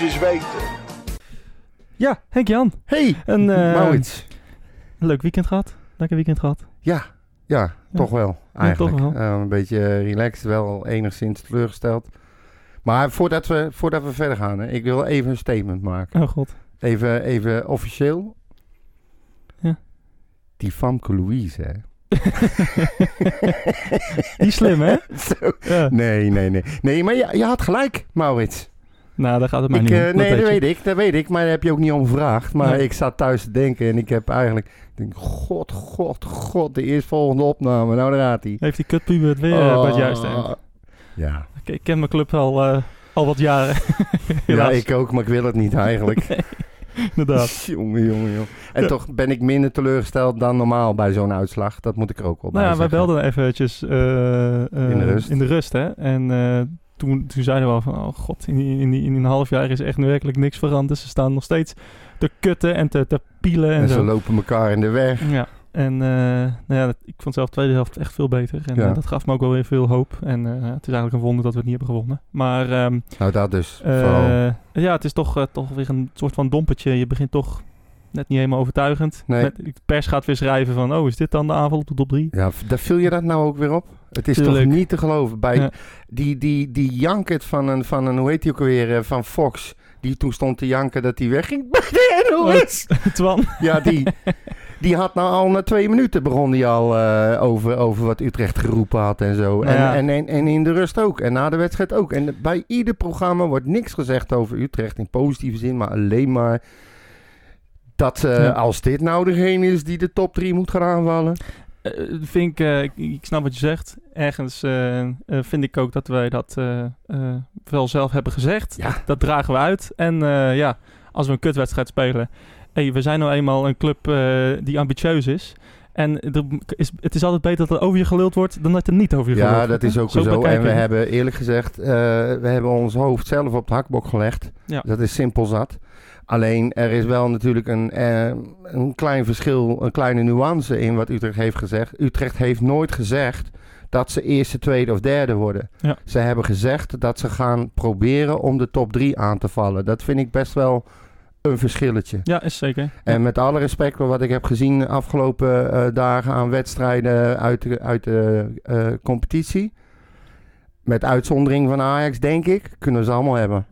eens weten. Ja, Henk-Jan. Hey, Een eh, Maurits. leuk weekend gehad. Lekker weekend gehad. Ja, ja, toch wel eigenlijk. toch wel. Eh, een beetje relaxed, wel enigszins teleurgesteld. Maar voordat we, voordat we verder gaan, hè, ik wil even een statement maken. Oh god. Even, even officieel. Ja. Die Famke Louise, hè. Die slim, hè? Zo. Ja. Nee, nee, nee. Nee, maar je, je had gelijk, Maurits. Nou, daar gaat het mij Ik, niet om. eh, nee, dat weet ik, dat weet ik. Maar daar heb je ook niet om gevraagd. Maar Nee. ik zat thuis te denken en ik heb eigenlijk... Ik denk, god, god, god, de eerstvolgende opname. Nou, daar gaat hij. Heeft die kutpuber het weer eh, bij het juiste eind. Oh. Ja. Ik, ik ken mijn club al, eh, al wat jaren. ja, ik ook, maar ik wil het niet eigenlijk. Inderdaad. jongen, jongen, jongen. En Ja. toch ben ik minder teleurgesteld dan normaal bij zo'n uitslag. Dat moet ik er ook wel bij Nou ja, wij zeggen. belden eventjes In de rust. In de rust, hè. En toen, toen zeiden we al van... Oh god, in, die, in, die, in een half jaar is echt nu werkelijk niks veranderd. Ze staan nog steeds te kutten en te, te pielen en, En zo. ze lopen elkaar in de weg. Ja, en eh, nou ja, ik vond zelf de tweede helft echt veel beter. En Ja. eh, dat gaf me ook wel weer veel hoop. En eh, het is eigenlijk een wonder dat we het niet hebben gewonnen. Maar ehm, Nou, dat dus. ja, het is toch, toch weer een soort van dompertje. Je begint toch net niet helemaal overtuigend. Nee. Met, de pers gaat weer schrijven van... Oh, is dit dan de aanval op de top 3? Ja, daar viel je dat nou ook weer op? Het is Tuurlijk. toch niet te geloven. Bij Ja. die, die, die jankert van een, van een, hoe heet die ook alweer, eh, van Fox. Die toen stond te janken dat hij wegging bij de NOS. Twan. Ja, die, die had nou al na twee minuten begon die al eh, over, over wat Utrecht geroepen had en zo. Ja. en, en, en in de rust ook. En na de wedstrijd ook. En bij ieder programma wordt niks gezegd over Utrecht in positieve zin, maar alleen maar dat eh, Ja. als dit nou degene is die de top drie moet gaan aanvallen. Eh, vind ik, eh, ik, ik snap wat je zegt. Ergens eh, eh, vind ik ook dat wij dat eh, eh, wel zelf hebben gezegd. Ja. Dat dragen we uit. En eh, ja, als we een kutwedstrijd spelen... Hey, we zijn nou eenmaal een club eh, die ambitieus is. En er is, het is altijd beter dat er over je geluld wordt... dan dat er niet over je geluld Ja, wordt. dat is ook zo. En bekijken we hebben eerlijk gezegd, eh, we hebben ons hoofd zelf op de hakbok gelegd. Ja. Dat is simpel zat. Alleen er is wel natuurlijk een, eh, een klein verschil, een kleine nuance in wat Utrecht heeft gezegd. Utrecht heeft nooit gezegd dat ze eerste, tweede of derde worden. Ja. Ze hebben gezegd dat ze gaan proberen om de top drie aan te vallen. Dat vind ik best wel een verschilletje. Ja, is zeker. En met alle respect voor wat ik heb gezien de afgelopen eh, dagen aan wedstrijden uit de, uit de eh, competitie. Met uitzondering van Ajax, denk ik, kunnen ze allemaal hebben.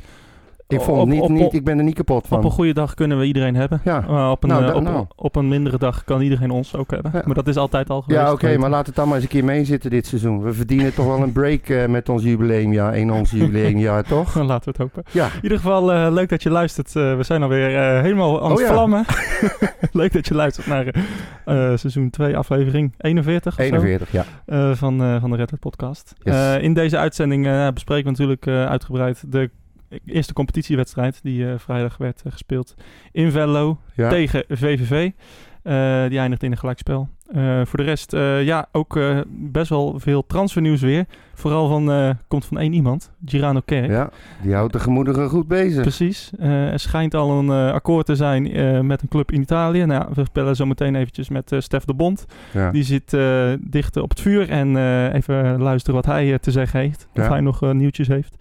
Ik, vond Op- het niet, op- niet, ik ben er niet kapot van. Op een goede dag kunnen we iedereen hebben. Ja. Maar op, een, Nou, eh, op, nou. op een mindere dag kan iedereen ons ook hebben. Ja. Maar dat is altijd al geweest. ja, oké, maar laat het dan maar eens een keer meezitten dit seizoen. We verdienen toch wel een break eh, met ons jubileumjaar, in ons jubileumjaar, toch? Dan laten we het hopen. Ja, In ieder geval eh, leuk dat je luistert. Eh, we zijn alweer eh, helemaal aan het Oh ja. vlammen. leuk dat je luistert naar eh, eh, seizoen 2, aflevering 41 of zo, 41, ja. eh, van, eh, van de Red Hat podcast. Yes. Eh, in deze uitzending eh, bespreken we natuurlijk eh, uitgebreid de eerste competitiewedstrijd die eh, vrijdag werd eh, gespeeld in Venlo ja. tegen VVV. Eh, die eindigt in een gelijkspel. Voor de rest, ja, ook best wel veel transfernieuws weer. Vooral van, komt van één iemand, Girano Kerk. ja, die houdt de gemoederen goed bezig. Precies. Er schijnt al een akkoord te zijn met een club in Italië. Nou, we bellen zo meteen eventjes met Stef de Bond. Ja. Die zit dicht op het vuur en even luisteren wat hij te zeggen heeft. Of Ja. hij nog nieuwtjes heeft.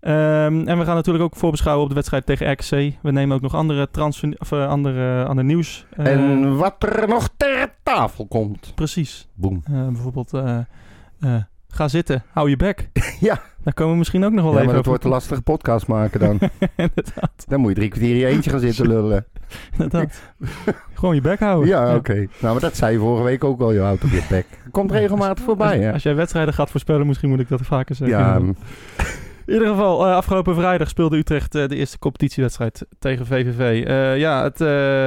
Ehm, en we gaan natuurlijk ook voorbeschouwen op de wedstrijd tegen RKC. We nemen ook nog andere, transfer, of, eh, andere, andere nieuws. Eh, En wat er nog ter tafel komt. Precies. Boem. Eh, bijvoorbeeld, eh, eh, ga zitten, hou je bek. Ja. Daar komen we misschien ook nog wel Ja, even maar dat wordt een lastige podcast maken dan. inderdaad, Dan moet je drie kwartier in je eentje gaan zitten lullen. inderdaad. Gewoon je bek houden. Ja, oké. Nou, maar dat zei je vorige week ook al. Je houdt op je bek. Komt regelmatig voorbij, als, hè? als jij wedstrijden gaat voorspellen, misschien moet ik dat vaker zeggen. Ja, In ieder geval, eh, afgelopen vrijdag speelde Utrecht eh, de eerste competitiewedstrijd tegen VVV. Eh, ja, het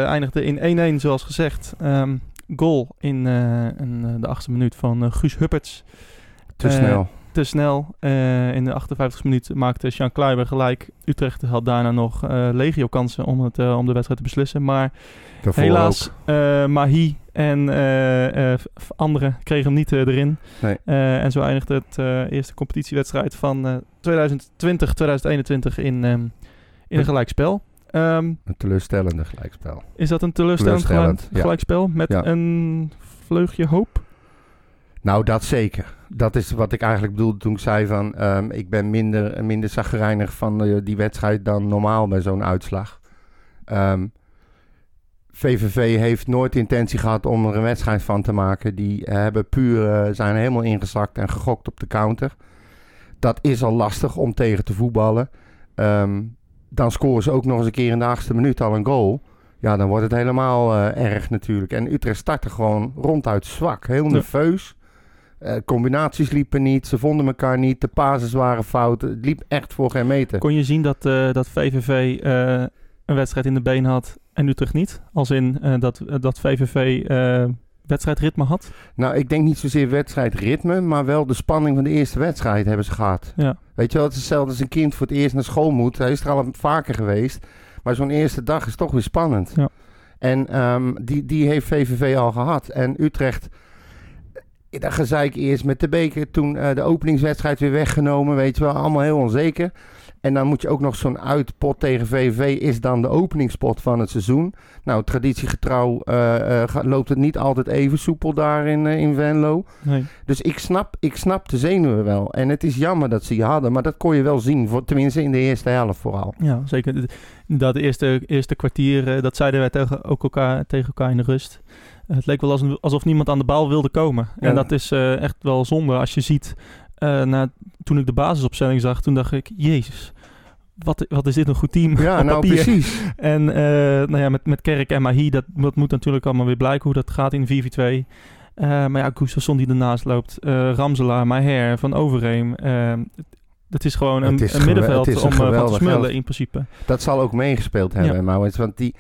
eindigde in 1-1, zoals gezegd. Ehm, goal in, in de achtste minuut van Guus Hupperts. te snel. Te snel. In de 58e minuut maakte Jean Kleiber gelijk. Utrecht had daarna nog legio kansen om, het, om de wedstrijd te beslissen. Maar Daarvoor helaas, Mahi en eh, eh, anderen kregen hem niet eh, erin. Nee. En zo eindigde het eerste competitiewedstrijd van eh 2020-2021 in, ehm, in een gelijkspel. Ehm, Een teleurstellende gelijkspel. is dat een teleurstellend, Teleurstellend, gelijk- ja. gelijkspel met Ja. een vleugje hoop? Nou, dat zeker. dat is wat ik eigenlijk bedoelde toen ik zei van... ehm, ik ben minder, minder zagrijnig van die wedstrijd dan normaal bij zo'n uitslag. Ehm, VVV heeft nooit de intentie gehad om er een wedstrijd van te maken. Die hebben puur, eh, zijn helemaal ingezakt en gegokt op de counter. Dat is al lastig om tegen te voetballen. Ehm, dan scoren ze ook nog eens een keer in de achtste minuut al een goal. Ja, dan wordt het helemaal eh, erg natuurlijk. En Utrecht startte gewoon ronduit zwak. Heel nerveus. Eh, combinaties liepen niet. Ze vonden elkaar niet. De pases waren fout. Het liep echt voor geen meter. Kon je zien dat, eh, dat VVV eh, een wedstrijd in de been had en Utrecht niet? Als in eh, dat, dat VVV eh, wedstrijdritme had? Nou, ik denk niet zozeer wedstrijdritme, maar wel de spanning van de eerste wedstrijd hebben ze gehad. Ja. Weet je wel, het is hetzelfde als een kind voor het eerst naar school moet. Hij is er al vaker geweest. Maar zo'n eerste dag is toch weer spannend. Ja. En ehm, die, die heeft VVV al gehad. En Utrecht, eh, dat gezeik eerst met de beker. Toen eh, de openingswedstrijd weer weggenomen. Weet je wel, allemaal heel onzeker. En dan moet je ook nog zo'n uitpot tegen VVV. Is dan de openingspot van het seizoen. Nou, traditiegetrouw eh, eh, loopt het niet altijd even soepel daar in, eh, in Venlo. Nee. Dus ik snap, ik snap de zenuwen wel. En het is jammer dat ze je hadden, maar dat kon je wel zien. Voor, tenminste in de eerste helft vooral. Ja, zeker. Dat eerste, eerste kwartier, dat zeiden wij tegen, ook elkaar, tegen elkaar in de rust. Het leek wel alsof, niemand aan de bal wilde komen. Ja. En dat is echt wel zonde als je ziet... eh, na, toen ik de basisopstelling zag, toen dacht ik... Jezus, wat, wat is dit een goed team Ja, nou papier. precies. En eh, nou ja, met, met Kerk en Mahi, dat, dat moet natuurlijk allemaal weer blijken hoe dat gaat in 4v2. Eh, maar ja, Gustafsson die ernaast loopt, Ramselaar, Maher, Van Overheem. dat is gewoon een, is een middenveld om van te smullen in principe. Dat zal ook meegespeeld hebben, Ja. Maurits. Want die,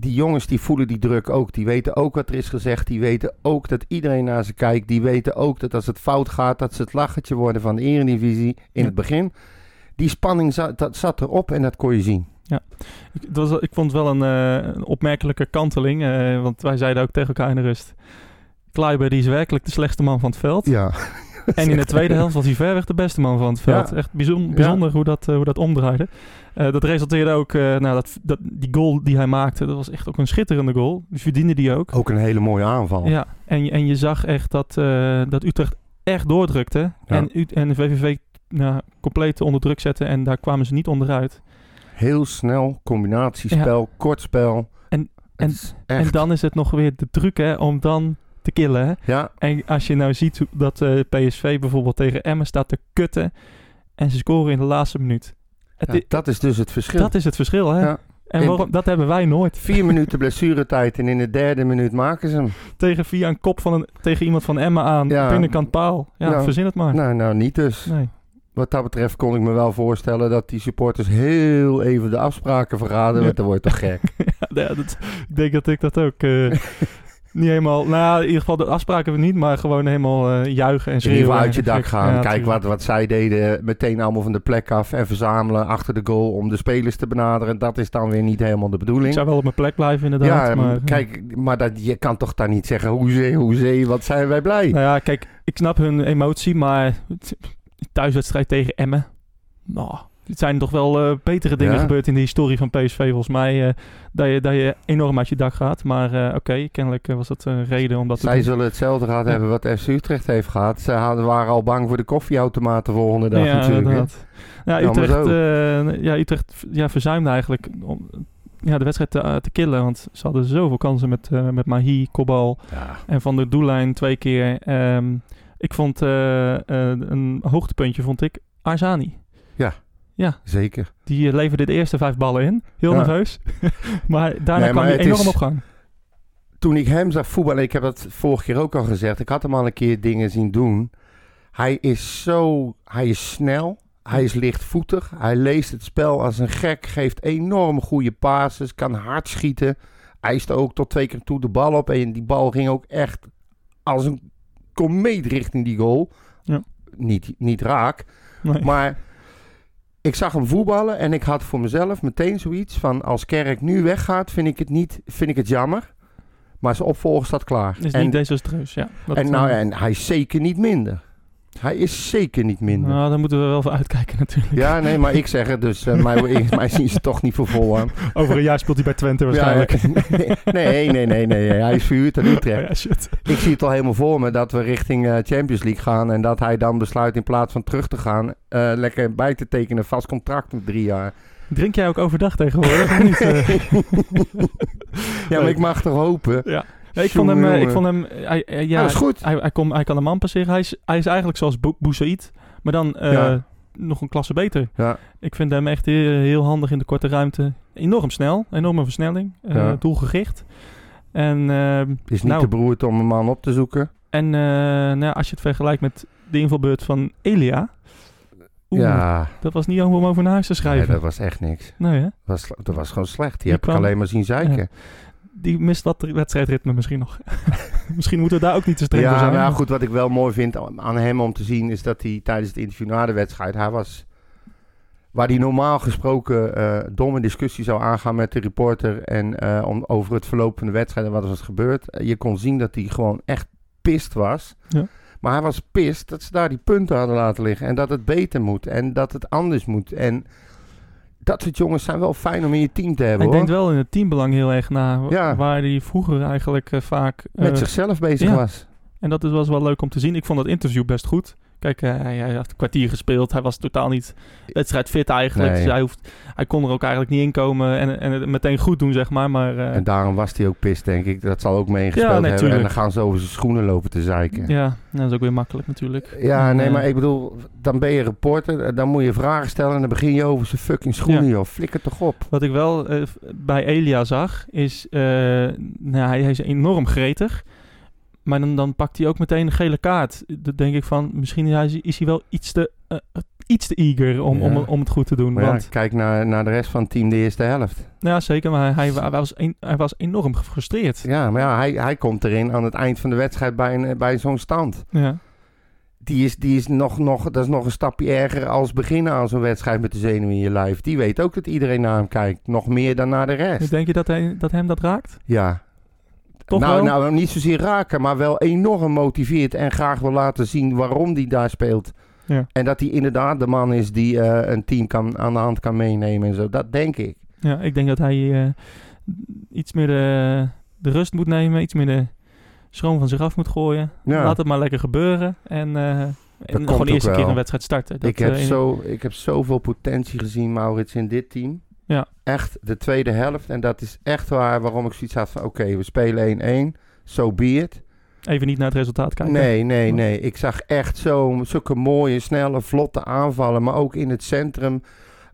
die jongens die voelen die druk ook. Die weten ook wat er is gezegd. Die weten ook dat iedereen naar ze kijkt. Die weten ook dat als het fout gaat, dat ze het lachertje worden van de Eredivisie in Ja. het begin. Die spanning zat, dat zat erop en dat kon je zien. Ik, dat was, ik vond het wel een, eh, een opmerkelijke kanteling, eh, want wij zeiden ook tegen elkaar in de rust. Kleiber die is werkelijk de slechtste man van het veld. Ja. En in de tweede helft was hij ver weg de beste man van het veld. Ja. Echt bijzonder, Ja. bijzonder hoe, dat, eh, hoe dat omdraaide. Eh, dat resulteerde ook, eh, nou, dat, dat, die goal die hij maakte, dat was echt ook een schitterende goal. Die verdiende die ook. Ook een hele mooie aanval. Ja, en, je- en je zag echt dat, dat Utrecht echt doordrukte. En, en de VVV nou, compleet onder druk zette en daar kwamen ze niet onderuit. Heel snel, combinatiespel, kort spel. En- en- En dan is het nog weer de truc hè, om dan te killen. Hè? ja, En als je nou ziet dat eh, PSV bijvoorbeeld tegen Emmen staat te kutten en ze scoren in de laatste minuut. Ja, dat is dus het verschil. dat is het verschil, hè? Ja. En waarom, dat hebben wij nooit. Vier minuten blessuretijd en in de derde minuut maken ze hem. Tegen via een kop van een, tegen iemand van Emmen aan, Ja. binnenkant paal. Ja, verzin het maar. Nou, nou niet dus. Nee. Wat dat betreft kon ik me wel voorstellen dat die supporters heel even de afspraken verraden. Ja. Want dan wordt toch gek. ja, dat, ik denk dat ik dat ook eh, niet helemaal... Nou, in ieder geval de afspraken we niet, maar gewoon helemaal eh, juichen en schreeuwen. geval uit je dak gaan. Ja, Kijk wat, wat zij deden. Meteen allemaal van de plek af en verzamelen achter de goal om de spelers te benaderen. Dat is dan weer niet helemaal de Ik bedoeling. zou wel op mijn plek blijven inderdaad. Ja, maar, kijk, maar dat, je kan toch daar niet zeggen, hoezee, hoezee, wat zijn wij blij. Nou ja, kijk, ik snap hun emotie, maar thuiswedstrijd tegen Emmen. Nou, het zijn toch wel eh, betere dingen Ja. gebeurd in de historie van PSV volgens mij. eh, dat, je, dat je enorm uit je dak gaat. Maar eh, oké, kennelijk was dat een reden om dat te Zij zullen hetzelfde gehad Ja. hebben wat FC Utrecht heeft gehad. Ze hadden, waren al bang voor de koffieautomaat de volgende dag natuurlijk. Ja, Ja, maar Utrecht, ja, Utrecht ja, verzuimde eigenlijk om ja, de wedstrijd te, te killen. Want ze hadden zoveel kansen met, eh met Mahi, Kobal Ja. en van de doellijn twee keer. Ehm, ik vond een hoogtepuntje, vond ik, Arzani. Zeker. Die eh, leverde de eerste vijf ballen in. Heel Ja. nerveus. maar daarna Nee, kwam maar hij het enorm is- op gang. Toen ik hem zag voetballen, ik heb dat vorige keer ook al gezegd. Ik had hem al een keer dingen zien doen. Hij is zo, hij is snel. Hij is lichtvoetig. Hij leest het spel als een gek. Geeft enorm goede passes. Kan hard schieten. Eist ook tot twee keer toe de bal op. En die bal ging ook echt als een komeet richting die goal. Ja. Niet, niet raak. Nee. Maar ik zag hem voetballen en ik had voor mezelf meteen zoiets van... als Kerk nu weggaat, vind ik het, niet, vind ik het jammer. Maar zijn opvolger staat klaar. is en, niet desastreus, ja. Dat, en, nou, eh, en hij is zeker niet minder. Hij is zeker niet minder. Nou, daar moeten we wel voor uitkijken natuurlijk. Ja, nee, maar ik zeg het dus. eh, mij, mij zien ze toch niet voor vol aan. Over een jaar speelt hij bij Twente waarschijnlijk. Ja, nee, nee, nee, nee, nee. Hij is verhuurd aan Utrecht. Ja, shit. Ik zie het al helemaal voor me dat we richting eh, Champions League gaan. En dat hij dan besluit in plaats van terug te gaan, eh, lekker bij te tekenen. Vast contract met drie jaar. Drink jij ook overdag tegenwoordig? of niet? Ja, maar ik mag toch hopen. Ja. Nee, ik vond hem, eh, ik Jongen. vond hem eh, hij, eh, ja, Ja, dat is goed. Hij, hij, kon, hij kan de man passeren. Hij is, hij is eigenlijk zoals Boussaïd, maar dan eh, Ja. nog een klasse beter. Ja, Ik vind hem echt heel, heel handig in de korte ruimte. Enorm snel, enorme versnelling, eh, Ja. doelgericht. En, eh, het is niet Nou. te beroerd om een man op te zoeken. en eh, nou, als je het vergelijkt met de invalbeurt van Elia, oeh, ja, dat was niet om over naar huis te nee, schrijven. dat was echt niks. Nee, hè? Dat was, dat was gewoon slecht. Die, Die heb ik kwam- alleen maar zien zeiken. Die mist wat wedstrijdritme misschien nog. misschien moeten we daar ook niet te streng Ja, voor zijn. maar ja, goed, wat ik wel mooi vind aan hem om te zien... is dat hij tijdens het interview na de wedstrijd... hij was... waar hij normaal gesproken eh domme discussie zou aangaan met de reporter... en eh, om, over het verloop van de wedstrijd en wat er was gebeurd... eh, je kon zien dat hij gewoon echt pist was. Ja. Maar hij was pist dat ze daar die punten hadden laten liggen... en dat het beter moet en dat het anders moet. En dat soort jongens zijn wel fijn om in je team te hebben, Hij hoor. denkt wel in het teambelang heel erg na. Ja. Waar hij vroeger eigenlijk eh, vaak... Met eh, zichzelf bezig was. En dat is- was wel leuk om te zien. Ik vond dat interview best goed. Kijk, eh, hij, had een kwartier gespeeld. Hij was totaal niet wedstrijdfit eigenlijk. Nee. Dus hij, hoeft, hij kon er ook eigenlijk niet in komen en, en het meteen goed doen, zeg maar. Maar eh, En daarom was hij ook pist, denk ik. Dat zal ook meegespeeld Ja, nee, hebben. En dan gaan ze over zijn schoenen lopen te zeiken. ja, dat is ook weer makkelijk natuurlijk. Ja, En, nee, eh, maar ik bedoel, dan ben je reporter, dan moet je vragen stellen en dan begin je over zijn fucking schoenen, Ja. joh. Flikker toch op. Wat ik wel bij Elia zag, is... nou, hij, hij is enorm gretig. Maar dan, dan pakt hij ook meteen een gele kaart. Dan denk ik van, misschien is hij, is hij wel iets te, eh, iets te eager om, Ja. om, om het goed te doen. Maar ja, want, kijk naar, naar de rest van het team de eerste helft. ja, zeker. Maar hij, hij, was, een- hij was enorm gefrustreerd. Ja, maar ja, hij, hij komt erin aan het eind van de wedstrijd bij, een, bij zo'n stand. Ja. Die is, die is nog, nog, dat is nog een stapje erger als beginnen aan zo'n wedstrijd met de zenuwen in je lijf. Die weet ook dat iedereen naar hem kijkt. Nog meer dan naar de rest. Denk je dat, hij, dat hem dat raakt? Ja. Toch nou, wel? nou, niet zozeer raken, maar wel enorm motiveert en graag wil laten zien waarom hij daar speelt. Ja. En dat hij inderdaad de man is die eh, een team kan, aan de hand kan meenemen en zo. Dat denk ik. Ja, ik denk dat hij eh, iets meer de, de rust moet nemen, iets meer de schroom van zich af moet gooien. Ja. Laat het maar lekker gebeuren en, eh, en komt gewoon de eerste wel. keer een wedstrijd starten. Dat, ik, heb eh, zo, ik heb zoveel potentie gezien, Maurits, in dit team. Ja. Echt de tweede helft. En dat is echt waar waarom ik zoiets had van... Oké, we spelen 1-1. So be it. Even niet naar het resultaat kijken. Nee, nee, nee. Ik zag echt zo, zulke mooie, snelle, vlotte aanvallen. Maar ook in het centrum,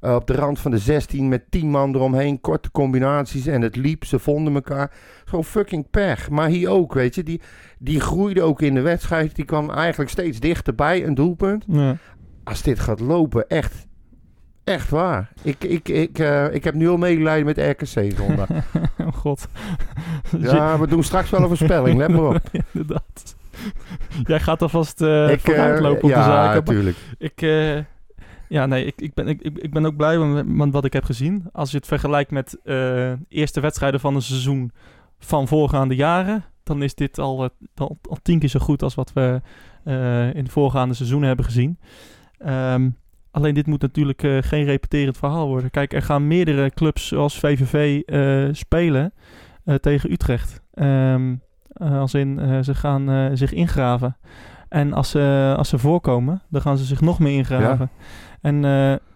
eh, op de rand van de 16, met 10 man eromheen. Korte combinaties en het liep. Ze vonden elkaar. Gewoon fucking pech. Maar hier ook, weet je. Die, die groeide ook in de wedstrijd. Die kwam eigenlijk steeds dichterbij, een doelpunt. Ja. Als dit gaat lopen, echt, echt waar. Ik, ik, ik, eh, ik heb nu al medelijden met RKC zondag. oh god. ja, we doen straks wel een voorspelling, let maar op. Ja, Inderdaad. Jij gaat alvast eh ik, eh, vooruitlopen op ja, de zaken. maar natuurlijk. Ik, ja, nee, ik, ik, ben, ik, ik ben ook blij met, wat ik heb gezien. Als je het vergelijkt met eh eerste wedstrijden van een seizoen van voorgaande jaren, dan is dit al, al, al tien keer zo goed als wat we in de voorgaande seizoenen hebben gezien. Ehm, alleen dit moet natuurlijk eh, geen repeterend verhaal worden. Kijk, er gaan meerdere clubs zoals VVV eh, spelen eh, tegen Utrecht. Ehm, eh, als in, ze gaan zich ingraven. En als ze, als ze voorkomen, dan gaan ze zich nog meer ingraven. En,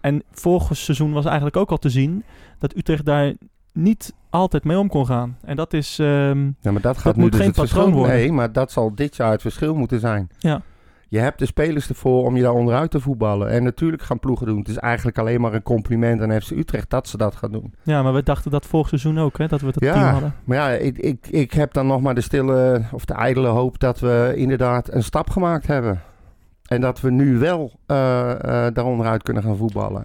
en vorig seizoen was eigenlijk ook al te zien dat Utrecht daar niet altijd mee om kon gaan. En dat is... ehm, Ja, maar dat gaat Dat nu moet dus geen het patroon verschil worden. Nee, maar dat zal dit jaar het verschil moeten zijn. Ja. Je hebt de spelers ervoor om je daar onderuit te voetballen. En natuurlijk gaan ploegen doen. Het is eigenlijk alleen maar een compliment aan FC Utrecht dat ze dat gaan doen. ja, maar we dachten dat vorig seizoen ook, hè, dat we dat Ja. team hadden. Maar ja, ik, ik, ik heb dan nog maar de stille of de ijdele hoop dat we inderdaad een stap gemaakt hebben. En dat we nu wel eh daaronderuit kunnen gaan voetballen.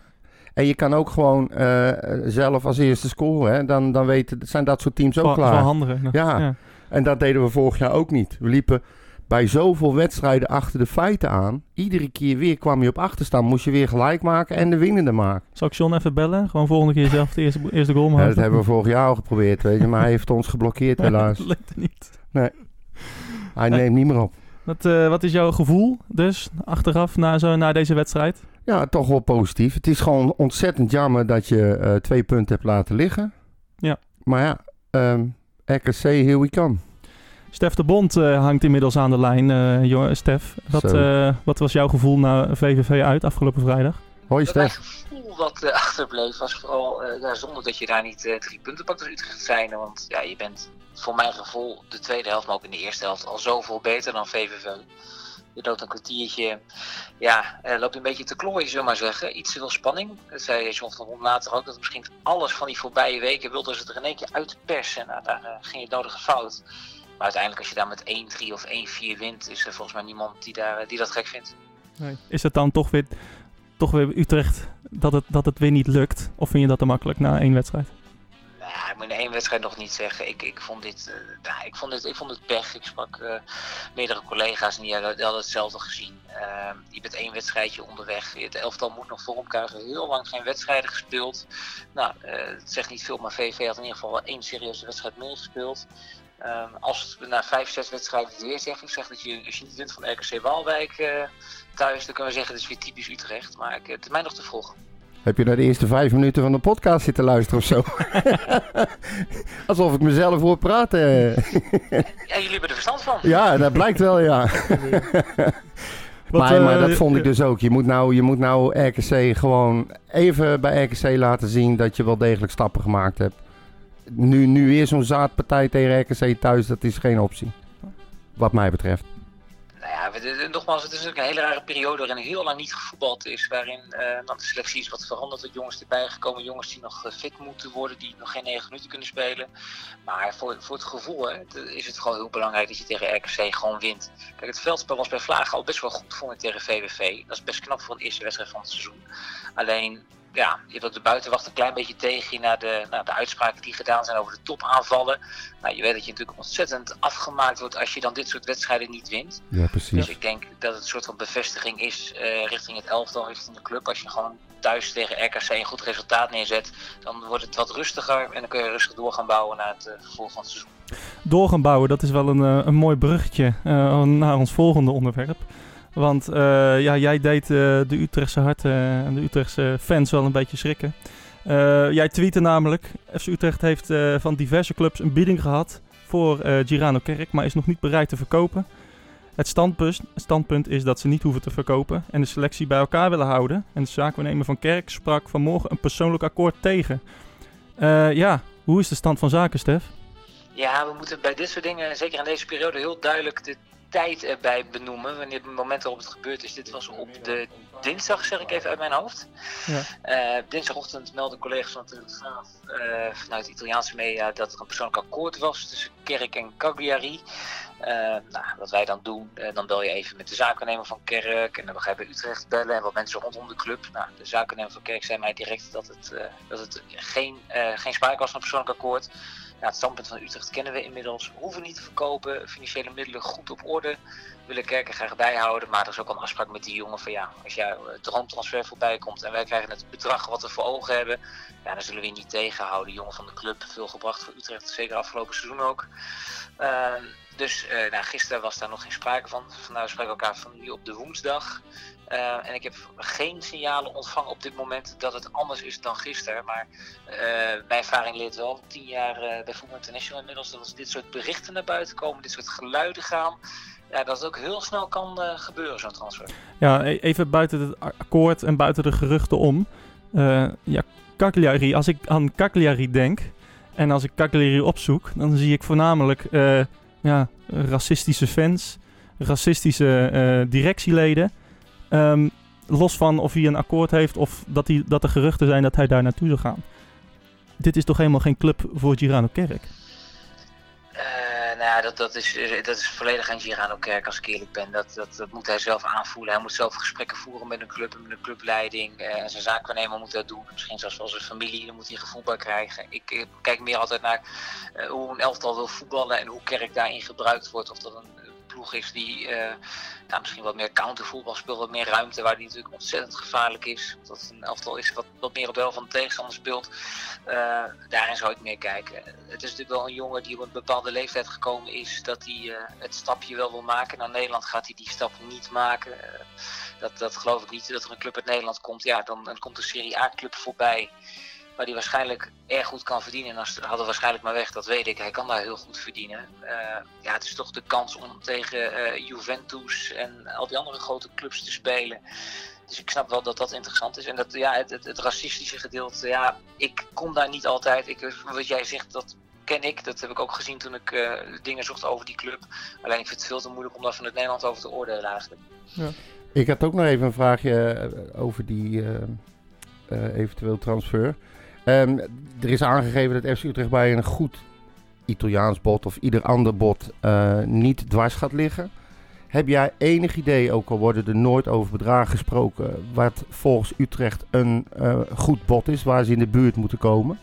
En je kan ook gewoon eh, zelf als eerste scoren. Hè? Dan, dan weten, zijn dat soort teams ook Dat is wel klaar. ja. En dat deden we vorig jaar ook niet. We liepen bij zoveel wedstrijden achter de feiten aan. Iedere keer weer kwam je op achterstand. Moest je weer gelijk maken en de winnende maken. Zal ik John even bellen? Gewoon volgende keer zelf de eerste, eerste goal Ja, maken. dat hebben we vorig jaar al geprobeerd, weet je. Maar hij heeft ons geblokkeerd helaas. dat lukte niet. Hij neemt niet meer op. Wat, uh, wat is jouw gevoel dus achteraf na, zo, na deze wedstrijd? Ja, toch wel positief. Het is gewoon ontzettend jammer dat je uh, twee punten hebt laten liggen. Ja. Maar ja, um, RKC, here we come. Stef de Bond uh, hangt inmiddels aan de lijn. Uh, Stef, wat, uh, wat was jouw gevoel na VVV uit afgelopen vrijdag? Hoi Stef. Mijn gevoel wat achterbleef was vooral ja, zonder dat je daar niet drie punten pakt als Utrecht zijn. Want ja, je bent voor mijn gevoel de tweede helft, maar ook in de eerste helft al zoveel beter dan VVV. Je loopt een kwartiertje, ja, uh, loopt een beetje te klooien, zullen we maar zeggen. Iets te veel spanning. Dat zei John van Hond later ook, dat misschien alles van die voorbije weken wilden ze het er in één keer uitpersen. Nou, daar uh, ging het nodige fout. Maar uiteindelijk als je daar met 1-3 of 1-4 wint, is er volgens mij niemand die, daar, die dat gek vindt. Nee. Is het dan toch weer, toch weer Utrecht dat het, dat het weer niet lukt? Of vind je dat te makkelijk na één wedstrijd? Ja, ik moet in één wedstrijd nog niet zeggen. Ik, ik, vond, dit, uh, ja, ik, vond, dit, ik vond het pech. Ik sprak uh, meerdere collega's en die hadden, die hadden hetzelfde gezien. Uh, je bent één wedstrijdje onderweg. Het elftal moet nog voor elkaar. Heel lang geen wedstrijden gespeeld. Nou, het zegt niet veel, maar VV had in ieder geval één serieuze wedstrijd meer gespeeld. Um, als we na vijf, zes wedstrijden het weer zeggen, ik zeg dat je, als je niet wint van RKC Waalwijk uh, thuis, dan kunnen we zeggen dat is weer typisch Utrecht. Maar ik, het is mij nog te vroeg. Heb je naar de eerste vijf minuten van de podcast zitten luisteren of zo? Alsof ik mezelf hoor praten. ja, jullie hebben er verstand van. Ja, dat blijkt wel, ja. Maar, uh, maar, dat vond ik dus ook. Je moet, nou, je moet nou RKC gewoon even bij RKC laten zien dat je wel degelijk stappen gemaakt hebt nu, nu weer zo'n zaadpartij tegen RKC thuis, dat is geen optie. Wat mij betreft. Nou ja, nogmaals, het is natuurlijk een hele rare periode waarin heel lang niet gevoetbald is. Waarin uh, dan de selectie is wat veranderd. Dat jongens erbij gekomen, jongens die nog fit moeten worden, die nog geen 9 minuten kunnen spelen. Maar voor, voor het gevoel hè, is het gewoon heel belangrijk dat je tegen RKC gewoon wint. Kijk, het veldspel was bij Vlagen al best wel goed, ik, tegen VVV. Dat is best knap voor een eerste wedstrijd van het seizoen. Alleen ja, je wilt de buitenwacht een klein beetje tegen naar de, naar de uitspraken die gedaan zijn over de topaanvallen. Nou, je weet dat je natuurlijk ontzettend afgemaakt wordt als je dan dit soort wedstrijden niet wint. Ja, precies. Dus ik denk dat het een soort van bevestiging is uh, richting het elftal, richting de club. Als je gewoon thuis tegen RKC een goed resultaat neerzet, dan wordt het wat rustiger en dan kun je rustig door gaan bouwen naar het uh, vervolg van het seizoen. Door gaan bouwen, dat is wel een, uh, een mooi bruggetje naar ons volgende onderwerp. Want uh, ja, jij deed uh, de Utrechtse harten en de Utrechtse fans wel een beetje schrikken. Jij tweette namelijk, FC Utrecht heeft van diverse clubs een bieding gehad voor Girano Kerk, maar is nog niet bereid te verkopen. Het standpunt, standpunt is dat ze niet hoeven te verkopen en de selectie bij elkaar willen houden. En de zaakwaarnemer van Kerk sprak vanmorgen een persoonlijk akkoord tegen. ja, hoe is de stand van zaken, Stef? Ja, we moeten bij dit soort dingen, zeker in deze periode, heel duidelijk de tijd erbij benoemen. Wanneer het moment waarop het gebeurd is. Dit was op de dinsdag, zeg ik even uit mijn hoofd. Ja. Uh, dinsdagochtend meldden collega's van Telegraaf uh, vanuit de Italiaanse media dat er een persoonlijk akkoord was tussen Kerk en Cagliari. Uh, nou, wat wij dan doen, dan bel je even met de zakennemer van Kerk en dan ga je bij Utrecht bellen en wat mensen rondom de club. Nou, de zakennemer van Kerk zei mij direct dat het, dat het geen, geen sprake was van een persoonlijk akkoord. Het standpunt van Utrecht kennen we inmiddels. We hoeven niet te verkopen, financiële middelen goed op orde. Willen kerken graag bijhouden, maar er is ook een afspraak met die jongen van ja, als jouw eh, droomtransfer voorbij komt en wij krijgen het bedrag wat we voor ogen hebben, ja, dan zullen we je niet tegenhouden. Jongen van de club, veel gebracht voor Utrecht, zeker afgelopen seizoen ook. Uh, dus uh, nou, gisteren was daar nog geen sprake van. Vandaar spreken we elkaar van nu op de woensdag. Uh, en ik heb geen signalen ontvangen op dit moment dat het anders is dan gisteren. Maar mijn ervaring leert wel, tien jaar bij Voetbal International inmiddels, dat als dit soort berichten naar buiten komen, dit soort geluiden gaan, ja, dat het ook heel snel kan gebeuren, zo'n transfer. Ja, e-, even buiten het akkoord en buiten de geruchten om. ja, Cagliari, als ik aan Cagliari denk en als ik Cagliari opzoek, dan zie ik voornamelijk ja, racistische fans, racistische directieleden. Um, los van of hij een akkoord heeft of dat, dat er geruchten zijn dat hij daar naartoe zou gaan. Dit is toch helemaal geen club voor Girano Kerk? nou ja, dat, dat, is, dat is volledig aan Girano Kerk als ik eerlijk ben. Dat, dat, moet hij zelf aanvoelen. Hij moet zelf gesprekken voeren met een club met een clubleiding. Uh, en zijn zaakwaarnemer moet dat doen. Misschien zelfs wel zijn familie. Dan moet hij gevoel bij krijgen. Ik, ik, kijk meer altijd naar uh, hoe een elftal wil voetballen en hoe Kerk daarin gebruikt wordt. Of dat een ploeg is die nou, misschien wat meer countervoetbal speelt, wat meer ruimte, waar die natuurlijk ontzettend gevaarlijk is. Dat het een elftal is wat, wat meer op wel van de tegenstander speelt. daarin zou ik meer kijken. Het is natuurlijk wel een jongen die op een bepaalde leeftijd gekomen is, dat hij het stapje wel wil maken. Naar Nederland gaat hij die stap niet maken. dat, dat geloof ik niet, dat er een club uit Nederland komt. Ja, dan, dan komt een Serie A-club voorbij waar hij waarschijnlijk erg goed kan verdienen. En als hadden waarschijnlijk maar weg, dat weet ik. Hij kan daar heel goed verdienen. Uh, ja, het is toch de kans om tegen uh, Juventus en al die andere grote clubs te spelen. Dus ik snap wel dat dat interessant is. En dat, ja, het, het, het racistische gedeelte, ja, ik kom daar niet altijd. Ik, wat jij zegt, dat ken ik. Dat heb ik ook gezien toen ik uh, dingen zocht over die club. Alleen ik vind het veel te moeilijk om daar vanuit Nederland over te oordelen eigenlijk. Ja. Ik had ook nog even een vraagje over die eventueel transfer. Um, er is aangegeven dat FC Utrecht bij een goed Italiaans bot of ieder ander bot uh, niet dwars gaat liggen. Heb jij enig idee, ook al worden er nooit over bedragen gesproken, wat volgens Utrecht een uh, goed bot is, waar ze in de buurt moeten komen?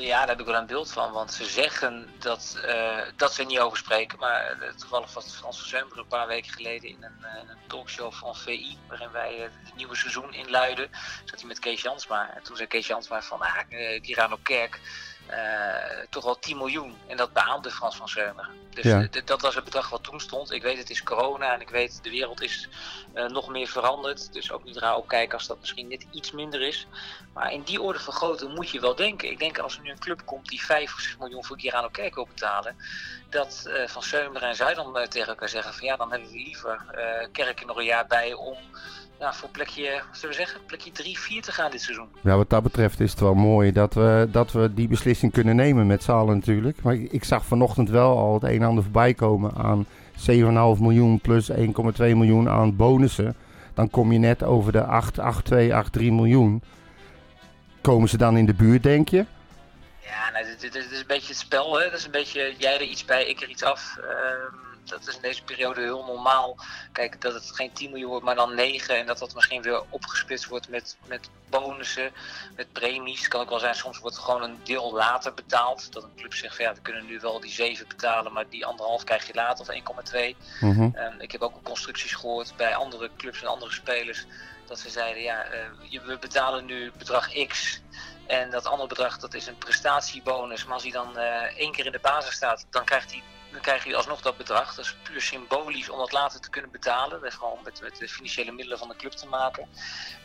Ja, daar heb ik wel een beeld van. Want ze zeggen dat, uh, dat ze er niet over spreken. Maar uh, toevallig was Frans van Zemberen een paar weken geleden in een, uh, een, talkshow van VI. Waarin wij het nieuwe seizoen inluiden. Zat hij met Kees Jansma. En toen zei Kees Jansma van ah, Kirano Kerk. Uh, toch wel 10 miljoen. En dat beaamde Frans van Zeumer. Dus ja. dat was het bedrag wat toen stond. Ik weet het is corona en ik weet de wereld is uh, nog meer veranderd. Dus ook niet raar opkijken als dat misschien net iets minder is. Maar in die orde van grootte moet je wel denken. Ik denk als er nu een club komt die 5 of 6 miljoen voor Kirano Kerk wil betalen. Dat Van Zeumer en Zuidam tegen elkaar zeggen van ja dan hebben we liever Kerk er nog een jaar bij om voor plekje, zullen we zeggen, plekje 3, 4 te gaan dit seizoen. Ja, wat dat betreft is het wel mooi dat we, dat we die beslissing kunnen nemen met zalen natuurlijk. Maar ik, zag vanochtend wel al het een en ander voorbij komen aan 7,5 miljoen plus 1,2 miljoen aan bonussen. Dan kom je net over de 8, 8, 2, 8, 3 miljoen. Komen ze dan in de buurt, denk je? Ja, nou, dit, is een beetje het spel. Hè? Dat is een beetje jij er iets bij, ik er iets af. Uh, dat is in deze periode heel normaal. Kijk, dat het geen 10 miljoen wordt, maar dan 9. En dat dat misschien weer opgesplitst wordt met, met bonussen, met premies. Kan ook wel zijn, soms wordt gewoon een deel later betaald. Dat een club zegt van ja, we kunnen nu wel die 7 betalen, maar die anderhalf krijg je later of 1,2. Mm -hmm. um, ik heb ook constructies gehoord bij andere clubs en andere spelers. Dat ze zeiden, ja, uh, we betalen nu bedrag X. En dat andere bedrag, dat is een prestatiebonus. Maar als hij dan uh, één keer in de basis staat, dan krijgt hij dan krijg je alsnog dat bedrag. Dat is puur symbolisch om dat later te kunnen betalen. Dat heeft gewoon met, met de financiële middelen van de club te maken.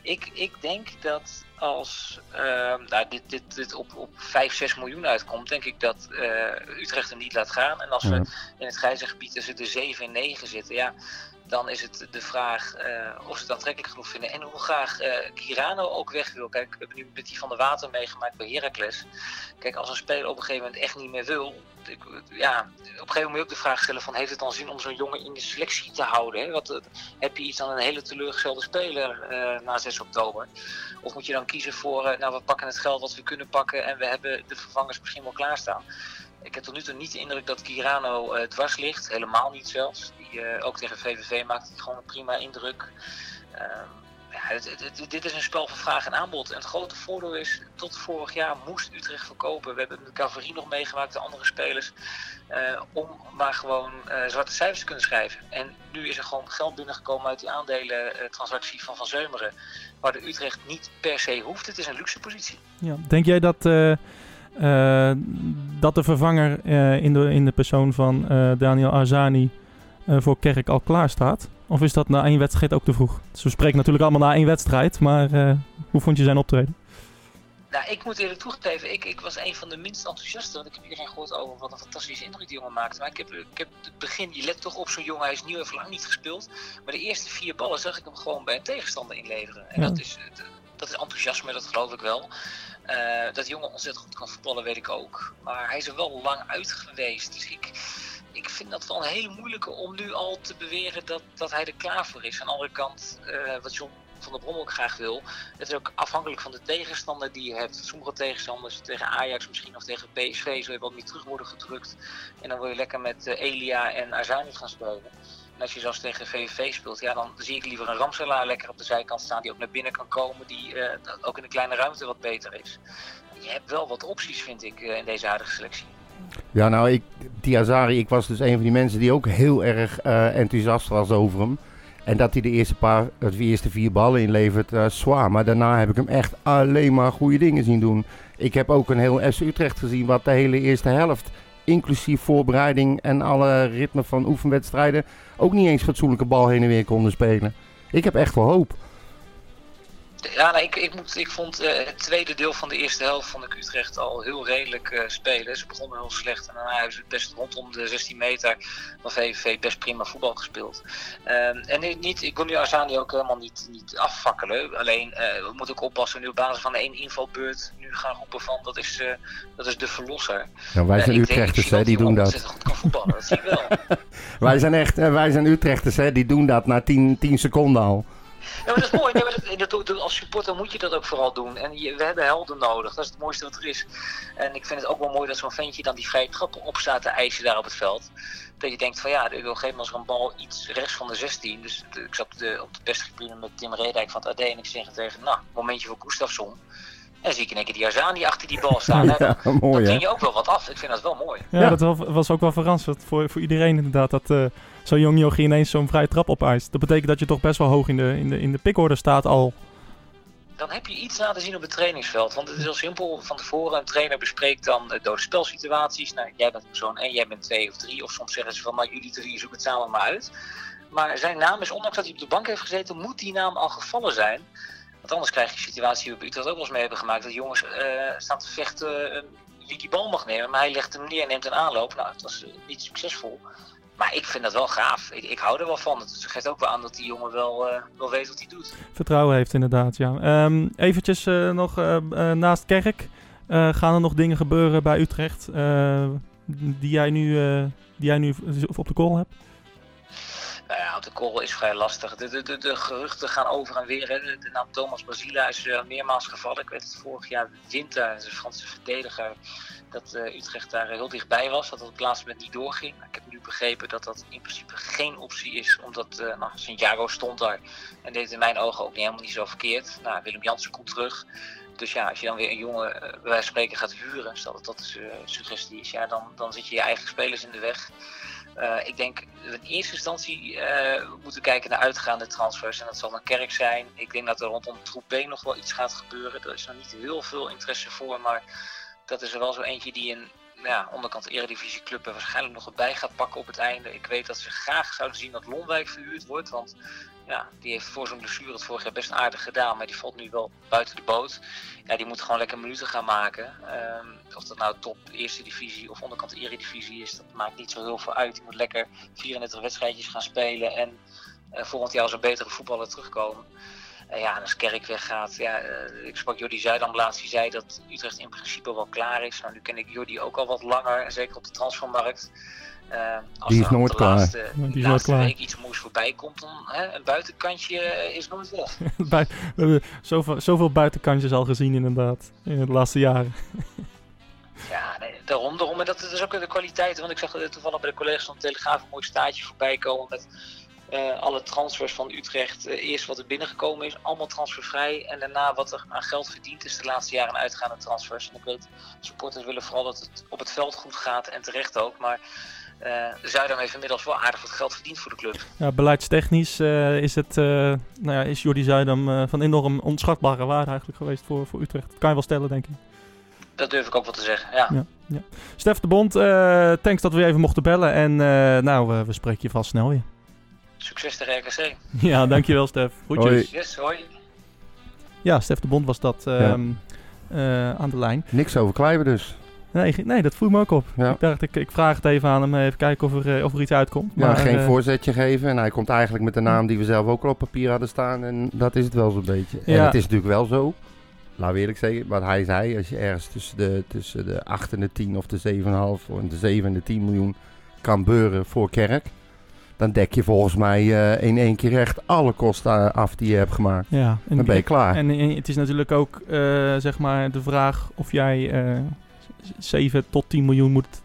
Ik, ik denk dat als uh, nou, dit, dit, dit op, op 5, 6 miljoen uitkomt, denk ik dat uh, Utrecht er niet laat gaan. En als we in het grijze gebied tussen de 7 en 9 zitten, ja, dan is het de vraag uh, of ze het aantrekkelijk genoeg vinden. En hoe graag uh, Kirano ook weg wil. Kijk, we hebben nu met die van de water meegemaakt bij Heracles. Kijk, als een speler op een gegeven moment echt niet meer wil. Ja, op een gegeven moment moet je ook de vraag stellen van... heeft het dan zin om zo'n jongen in de selectie te houden? Hè? Wat, heb je iets aan een hele teleurgestelde speler na 6 oktober? Of moet je dan kiezen voor... nou, we pakken het geld wat we kunnen pakken... en we hebben de vervangers misschien wel klaarstaan. Ik heb tot nu toe niet de indruk dat Kirano uh, dwars ligt. Helemaal niet zelfs. Die, uh, ook tegen VVV maakt hij gewoon een prima indruk. Uh, ja, dit is een spel van vraag en aanbod. En het grote voordeel is, tot vorig jaar moest Utrecht verkopen. We hebben de Cavalerie nog meegemaakt, de andere spelers. Uh, om maar gewoon zwarte cijfers te kunnen schrijven. En nu is er gewoon geld binnengekomen uit die aandelentransactie van Van Zeumeren. Waar de Utrecht niet per se hoeft. Het is een luxe positie. Ja, denk jij dat dat de vervanger uh, in, de, in de persoon van uh, Daniel Arzani voor Kerk al klaar staat? Of is dat na één wedstrijd ook te vroeg? Dus we spreken natuurlijk allemaal na één wedstrijd, maar hoe vond je zijn optreden? Nou, ik moet eerlijk toegeven, ik, ik was een van de minst enthousiasten. Want ik heb iedereen gehoord over wat een fantastische indruk die jongen maakte. Maar ik heb, ik heb het begin, je let toch op zo'n jongen, hij is nieuw en lang niet gespeeld. Maar de eerste vier ballen zag ik hem gewoon bij een tegenstander inleveren. En ja. dat, is, dat is enthousiasme, dat geloof ik wel. Uh, dat jongen ontzettend goed kan voetballen, weet ik ook. Maar hij is er wel lang uit geweest. Dus ik, ik vind dat wel een hele moeilijke om nu al te beweren dat, dat hij er klaar voor is. Aan de andere kant, uh, wat John van der Brom ook graag wil. Het is ook afhankelijk van de tegenstander die je hebt. Sommige tegenstanders tegen Ajax misschien of tegen PSV zul je wat meer terug worden gedrukt. En dan wil je lekker met uh, Elia en Azani gaan spelen. En als je zelfs tegen VVV speelt, ja, dan zie ik liever een Ramselaar lekker op de zijkant staan die ook naar binnen kan komen, die uh, ook in de kleine ruimte wat beter is. Je hebt wel wat opties, vind ik, uh, in deze huidige selectie. Ja, nou, ik, Diazari, ik was dus een van die mensen die ook heel erg uh, enthousiast was over hem. En dat hij de eerste, paar, de eerste vier ballen inlevert, uh, zwaar. Maar daarna heb ik hem echt alleen maar goede dingen zien doen. Ik heb ook een heel FC Utrecht gezien wat de hele eerste helft, inclusief voorbereiding en alle ritme van oefenwedstrijden, ook niet eens fatsoenlijke bal heen en weer konden spelen. Ik heb echt wel hoop. Ja, nou, ik, ik, moet, ik vond uh, het tweede deel van de eerste helft van de Utrecht al heel redelijk uh, spelen. Ze begonnen heel slecht en daarna hebben ze best rondom de 16 meter van VVV best prima voetbal gespeeld. Uh, en niet, ik wil nu Azani ook helemaal niet, niet afvakkelen. Alleen uh, we moeten ook oppassen nu op basis van één invalbeurt nu gaan roepen van dat is, dat is de verlosser. Ja, wij zijn Utrechters, hè, die doen dat. Goed kan voetballen, dat zie ik wel. wij zijn echt, wij zijn Utrechters, hè, die doen dat na 10 seconden al. Ja, maar dat is mooi. Nee, maar dat, als supporter moet je dat ook vooral doen. En je, we hebben helden nodig. Dat is het mooiste wat er is. En ik vind het ook wel mooi dat zo'n ventje dan die vrije trap opstaat te eisen daar op het veld. Dat je denkt van ja, ik wil geven als er een bal iets rechts van de 16. Dus ik zat op de, op de beste tribune met Tim Redijk van het AD en ik zeg tegen nou, momentje voor Gustafsson. En dan zie ik in één keer die Azani achter die bal staan. Ja, dan, mooi, dan je ook wel wat af. Ik vind dat wel mooi. Ja, dat was ook wel verrassend voor, voor iedereen inderdaad. Dat, uh, zo'n jong jochie ineens zo'n vrije trap opeist. Dat betekent dat je toch best wel hoog in de, in de, in de pickorde staat al. Dan heb je iets laten zien op het trainingsveld. Want het is heel simpel. Van tevoren een trainer bespreekt dan de dode spelsituaties. Nou, jij bent persoon 1, jij bent 2 of 3. Of soms zeggen ze van, maar jullie drie zoeken het samen maar uit. Maar zijn naam is, ondanks dat hij op de bank heeft gezeten, moet die naam al gevallen zijn. Want anders krijg je de situatie die we Utrecht ook wel eens mee hebben gemaakt. Dat jongens uh, staan te vechten uh, wie die bal mag nemen. Maar hij legt hem neer en neemt een aanloop. Nou, het was uh, niet succesvol. Maar ik vind dat wel gaaf. Ik, ik, hou er wel van. Het geeft ook wel aan dat die jongen wel, uh, wel weet wat hij doet. Vertrouwen heeft inderdaad, ja. Um, eventjes uh, nog uh, naast Kerk. gaan er nog dingen gebeuren bij Utrecht die, jij nu, die jij nu op de call hebt? Nou ja, de call is vrij lastig. De, de, de, de geruchten gaan over en weer. Hè. De, naam Thomas Basila is meermaals gevallen. Ik weet het vorig jaar winter, de Franse verdediger dat uh, Utrecht daar heel dichtbij was, dat het op het laatste moment niet doorging. Ik heb nu begrepen dat dat in principe geen optie is, omdat uh, nou, Santiago stond daar en deed in mijn ogen ook niet helemaal niet zo verkeerd. Nou, Willem Jansen komt terug. Dus ja, als je dan weer een jongen uh, bij wijze van spreken gaat huren, stel dat dat de suggestie is, ja, dan, dan zit je je eigen spelers in de weg. Uh, ik denk in eerste instantie uh, moeten kijken naar uitgaande transfers. En dat zal een kerk zijn. Ik denk dat er rondom Troep B nog wel iets gaat gebeuren. Er is nog niet heel veel interesse voor. Maar dat is er wel zo eentje die een ja, onderkant eredivisieclub er waarschijnlijk nog bij gaat pakken op het einde. Ik weet dat ze graag zouden zien dat Lonwijk verhuurd wordt. Want ja, die heeft voor zo'n blessure het vorig jaar best aardig gedaan. Maar die valt nu wel buiten de boot. Ja, die moet gewoon lekker minuten gaan maken. Um, of dat nou top eerste divisie of onderkant eredivisie is, dat maakt niet zo heel veel uit. Die moet lekker 34 wedstrijdjes gaan spelen. En uh, volgend jaar als een betere voetballer terugkomen. Ja, en als Kerk weggaat, ja, uh, ik sprak Jordi Zuidam laatst, die zei dat Utrecht in principe wel klaar is. Nou, nu ken ik Jordi ook al wat langer, zeker op de transfermarkt. Uh, als die is nooit de klaar. laatste, die is week iets moois voorbij komt, dan hè, een buitenkantje is nooit weg. Bij, we hebben zoveel, zoveel buitenkantjes al gezien inderdaad, in de laatste jaren. ja, nee, daarom, daarom. En dat, dat is ook de kwaliteit, want ik zag toevallig bij de collega's van de Telegraaf een mooi staartje voorbij komen met uh, alle transfers van Utrecht, uh, eerst wat er binnengekomen is, allemaal transfervrij. En daarna wat er aan geld verdiend is de laatste jaren uitgaande transfers. En ik weet, supporters willen vooral dat het op het veld goed gaat en terecht ook. Maar Zuidam heeft inmiddels wel aardig wat geld verdiend voor de club. Ja, beleidstechnisch is, het, nou ja, is Jordi Zuidam van enorm onschatbare waarde eigenlijk geweest voor, voor Utrecht. Dat kan je wel stellen, denk ik. Dat durf ik ook wel te zeggen, ja. ja, ja. Stef de Bond, thanks dat we even mochten bellen. En nou, we spreken je vast snel weer. Succes tegen RKC. Ja, dankjewel Stef. Groetjes. Hoi. Yes, hoi. Ja, Stef de Bond was dat um, ja. uh, aan de lijn. Niks over Kleiber dus. Nee, nee, dat voel me ook op. Ja. Ik dacht, ik, ik vraag het even aan hem, even kijken of er, of er iets uitkomt. Ja, maar, geen uh, voorzetje geven. En hij komt eigenlijk met de naam die we zelf ook al op papier hadden staan. En dat is het wel zo'n beetje. Ja. En het is natuurlijk wel zo, laten we eerlijk zeggen, wat hij zei. Als je ergens tussen de, tussen de 8 en de 10 of de 7,5 en de 7 en de 10 miljoen kan beuren voor Kerk dan dek je volgens mij uh, in één keer echt alle kosten af die je hebt gemaakt. Ja, en, dan ben je klaar. En, en, het is natuurlijk ook uh, zeg maar de vraag of jij 7 tot 10 miljoen moet,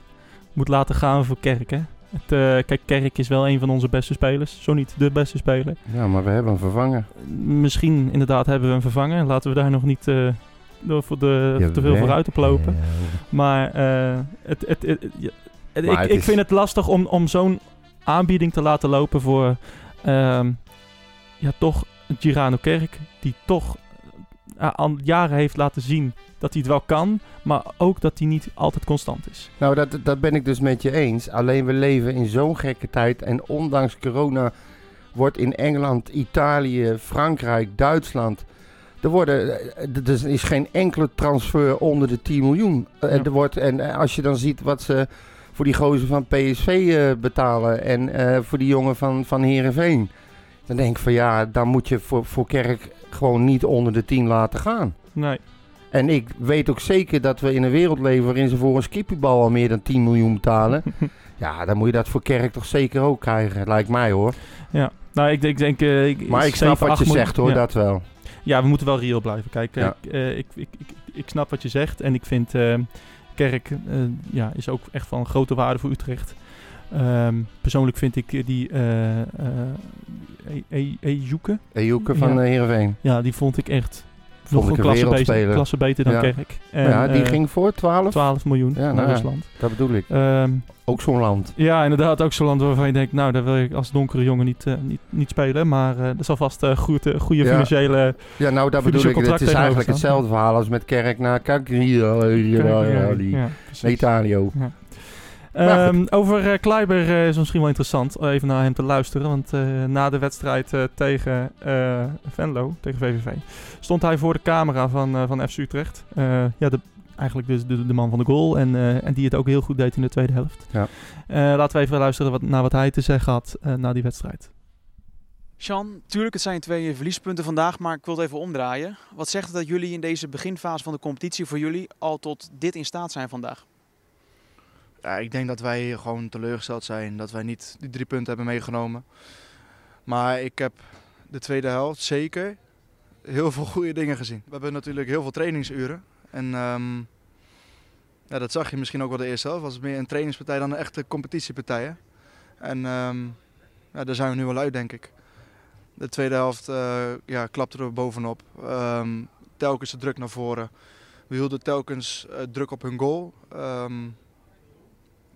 moet laten gaan voor Kerk. Hè? Het, uh, kijk, Kerk is wel een van onze beste spelers. Zo niet de beste speler. Ja, maar we hebben een vervanger. Misschien inderdaad hebben we een vervanger. Laten we daar nog niet door voor de, te veel vooruit te lopen. Maar, het, het, het, ik, ik vind het lastig om, om zo'n aanbieding te laten lopen voor ehm, ja, toch Girano Kerk, die toch al jaren heeft laten zien dat hij het wel kan, maar ook dat hij niet altijd constant is. Nou, dat, dat ben ik dus met je eens. Alleen we leven in zo'n gekke tijd en ondanks corona wordt in Engeland, Italië, Frankrijk, Duitsland. Er, worden, er is geen enkele transfer onder de 10 miljoen. En, er wordt, en als je dan ziet wat ze voor die gozer van PSV eh, betalen en voor die jongen van, van Herenveen. Dan denk ik van ja, dan moet je voor, voor Kerk gewoon niet onder de 10 laten gaan. Nee. En ik weet ook zeker dat we in een wereld leven waarin ze voor een skippiebal al meer dan 10 miljoen betalen. ja, dan moet je dat voor Kerk toch zeker ook krijgen, lijkt mij hoor. Ja, nou ik, ik denk... Uh, ik, maar ik snap wat je zegt hoor, dat wel. Ja, we moeten wel reëel blijven. Kijk, ja. ik, uh, ik, ik, ik, ik, snap wat je zegt en ik vind... Uh, Kerk ja, is ook echt van grote waarde voor Utrecht. Um, persoonlijk vind ik die uh, uh, Ejuke. Van ja. Heerenveen. Ja, die vond ik echt nog een klasse beter, klasse beter dan Kerk. En, ja, die uh, ging voor 12? 12 miljoen ja, naar nou Rusland. dat bedoel ik. Um, ook zo'n land. Ja, inderdaad, ook zo'n land waarvan je denkt, nou, daar wil ik als donkere jongen niet, uh, niet, niet spelen. Maar uh, er zal vast uh, goede, goede ja. financiële Ja, nou, dat bedoel ik. Het is eigenlijk hetzelfde verhaal als met Kerk naar Cagliari. Ja. Um, over uh, Kleiber uh, is misschien wel interessant even naar hem te luisteren. Want uh, na de wedstrijd tegen Venlo, tegen VVV, stond hij voor de camera van, van FC Utrecht. ja, de, eigenlijk dus de, de, man van de goal. En, en die het ook heel goed deed in de tweede helft. Ja. laten we even luisteren wat, naar wat hij te zeggen had na die wedstrijd. Sean, tuurlijk, het zijn twee verliespunten vandaag, maar ik wil het even omdraaien. Wat zegt het dat jullie in deze beginfase van de competitie voor jullie al tot dit in staat zijn vandaag? Ja, ik denk dat wij gewoon teleurgesteld zijn dat wij niet die drie punten hebben meegenomen. Maar ik heb de tweede helft zeker heel veel goede dingen gezien. We hebben natuurlijk heel veel trainingsuren. En um, ja, dat zag je misschien ook wel de eerste helft. was meer een trainingspartij dan een echte competitiepartij. En um, ja, daar zijn we nu wel uit, denk ik. De tweede helft uh, ja, klapten we bovenop. Um, telkens de druk naar voren. We hielden telkens uh, druk op hun goal.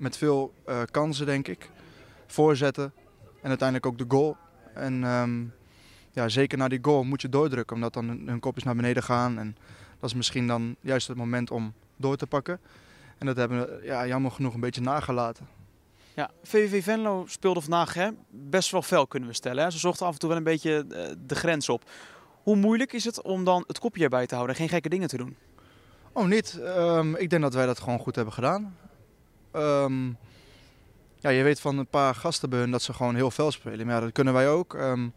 Met veel uh, kansen, denk ik. Voorzetten en uiteindelijk ook de goal. En um, ja, zeker na die goal moet je doordrukken, omdat dan hun kopjes naar beneden gaan. En dat is misschien dan juist het moment om door te pakken. En dat hebben we ja, jammer genoeg een beetje nagelaten. Ja, VVV Venlo speelde vandaag hè, best wel fel, kunnen we stellen. Hè? Ze zochten af en toe wel een beetje uh, de grens op. Hoe moeilijk is het om dan het kopje erbij te houden en geen gekke dingen te doen? Oh, niet. Um, ik denk dat wij dat gewoon goed hebben gedaan. Um, ja, je weet van een paar gasten bij hun dat ze gewoon heel fel spelen. Maar ja, dat kunnen wij ook. Um,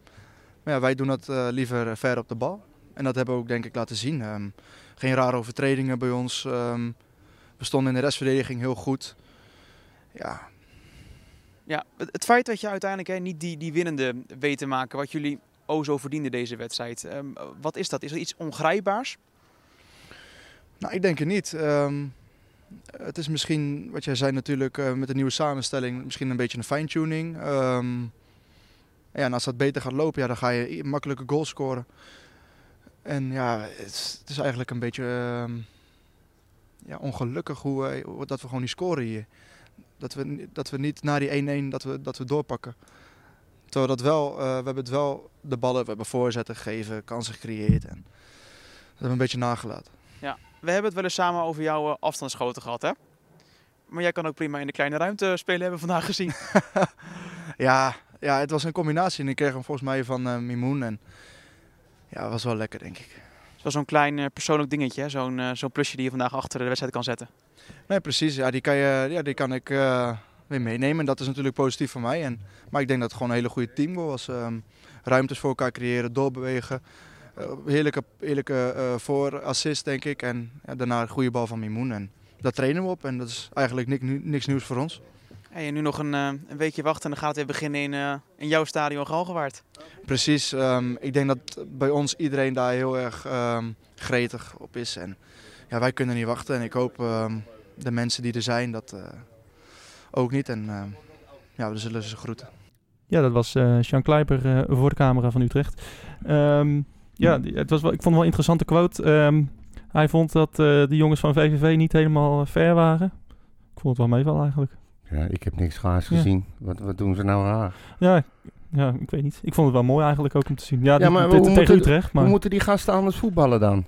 maar ja, wij doen dat uh, liever ver op de bal. En dat hebben we ook denk ik laten zien. Um, geen rare overtredingen bij ons. we stonden in de restverdediging heel goed. Ja. Ja, het, het feit dat je uiteindelijk hè, niet die, die winnende weet te maken, wat jullie o zo verdienden deze wedstrijd. wat is dat? Is er iets ongrijpbaars? Nou, ik denk het niet. Het is misschien, wat jij zei natuurlijk, uh, met de nieuwe samenstelling, misschien een beetje een fine-tuning. Um, ja, en als dat beter gaat lopen, ja, dan ga je makkelijke goals scoren. En ja, het is, het is eigenlijk een beetje uh, ja, ongelukkig hoe, hoe, dat we gewoon niet scoren hier. Dat we, dat we niet na die 1-1 dat we, dat we doorpakken. Terwijl dat wel, uh, we hebben het wel de ballen, we hebben voorzetten gegeven, kansen gecreëerd. En dat hebben we een beetje nagelaten. Ja, we hebben het wel eens samen over jouw eh, afstandsschoten gehad, hè? Maar jij kan ook prima in de kleine ruimte spelen, hebben we vandaag gezien. ja, ja, het was een combinatie. En ik kreeg hem volgens mij van uh, Mimoen. En ja, was wel lekker, denk ik. Het was zo'n klein uh, persoonlijk dingetje, zo'n uh, zo'n plusje die je vandaag achter de wedstrijd kan zetten. Nee, precies. Ja, die kan, je, ja, die kan ik weer meenemen. En dat is natuurlijk positief voor mij. En, maar ik denk dat het gewoon een hele goede team was. Um, ruimtes voor elkaar creëren, doorbewegen. Eh, heerlijke, heerlijke uh, voor assist, denk ik. En ja, daarna een goede bal van Mimoen. En daar trainen we op. En dat is eigenlijk niks, niks nieuws voor ons. Hey, en nu nog een, uh, een weekje wachten en dan gaat het weer beginnen in, uh, in jouw stadion Galgenwaard. Precies. Um, ik denk dat bij ons iedereen daar heel erg um, gretig op is. En ja, wij kunnen niet wachten. En ik hoop um, de mensen die er zijn dat uh, ook niet. En ja, we zullen ze groeten. Ja, dat was Sean Kleiper voor de camera van Utrecht. Ja, het was wel, ik vond het wel een interessante quote. Um, Hij vond dat uh, de jongens van VVV niet helemaal fair waren. Ik vond het wel meeval eigenlijk. Ja, ik heb niks gaars gezien. Wat, wat doen ze nou raar? Ja, ja, ik weet niet. Ik vond het wel mooi eigenlijk ook om te zien. Ja, ja maar hoe, tegen Utrecht. Maar... hoe moeten die gasten anders voetballen dan?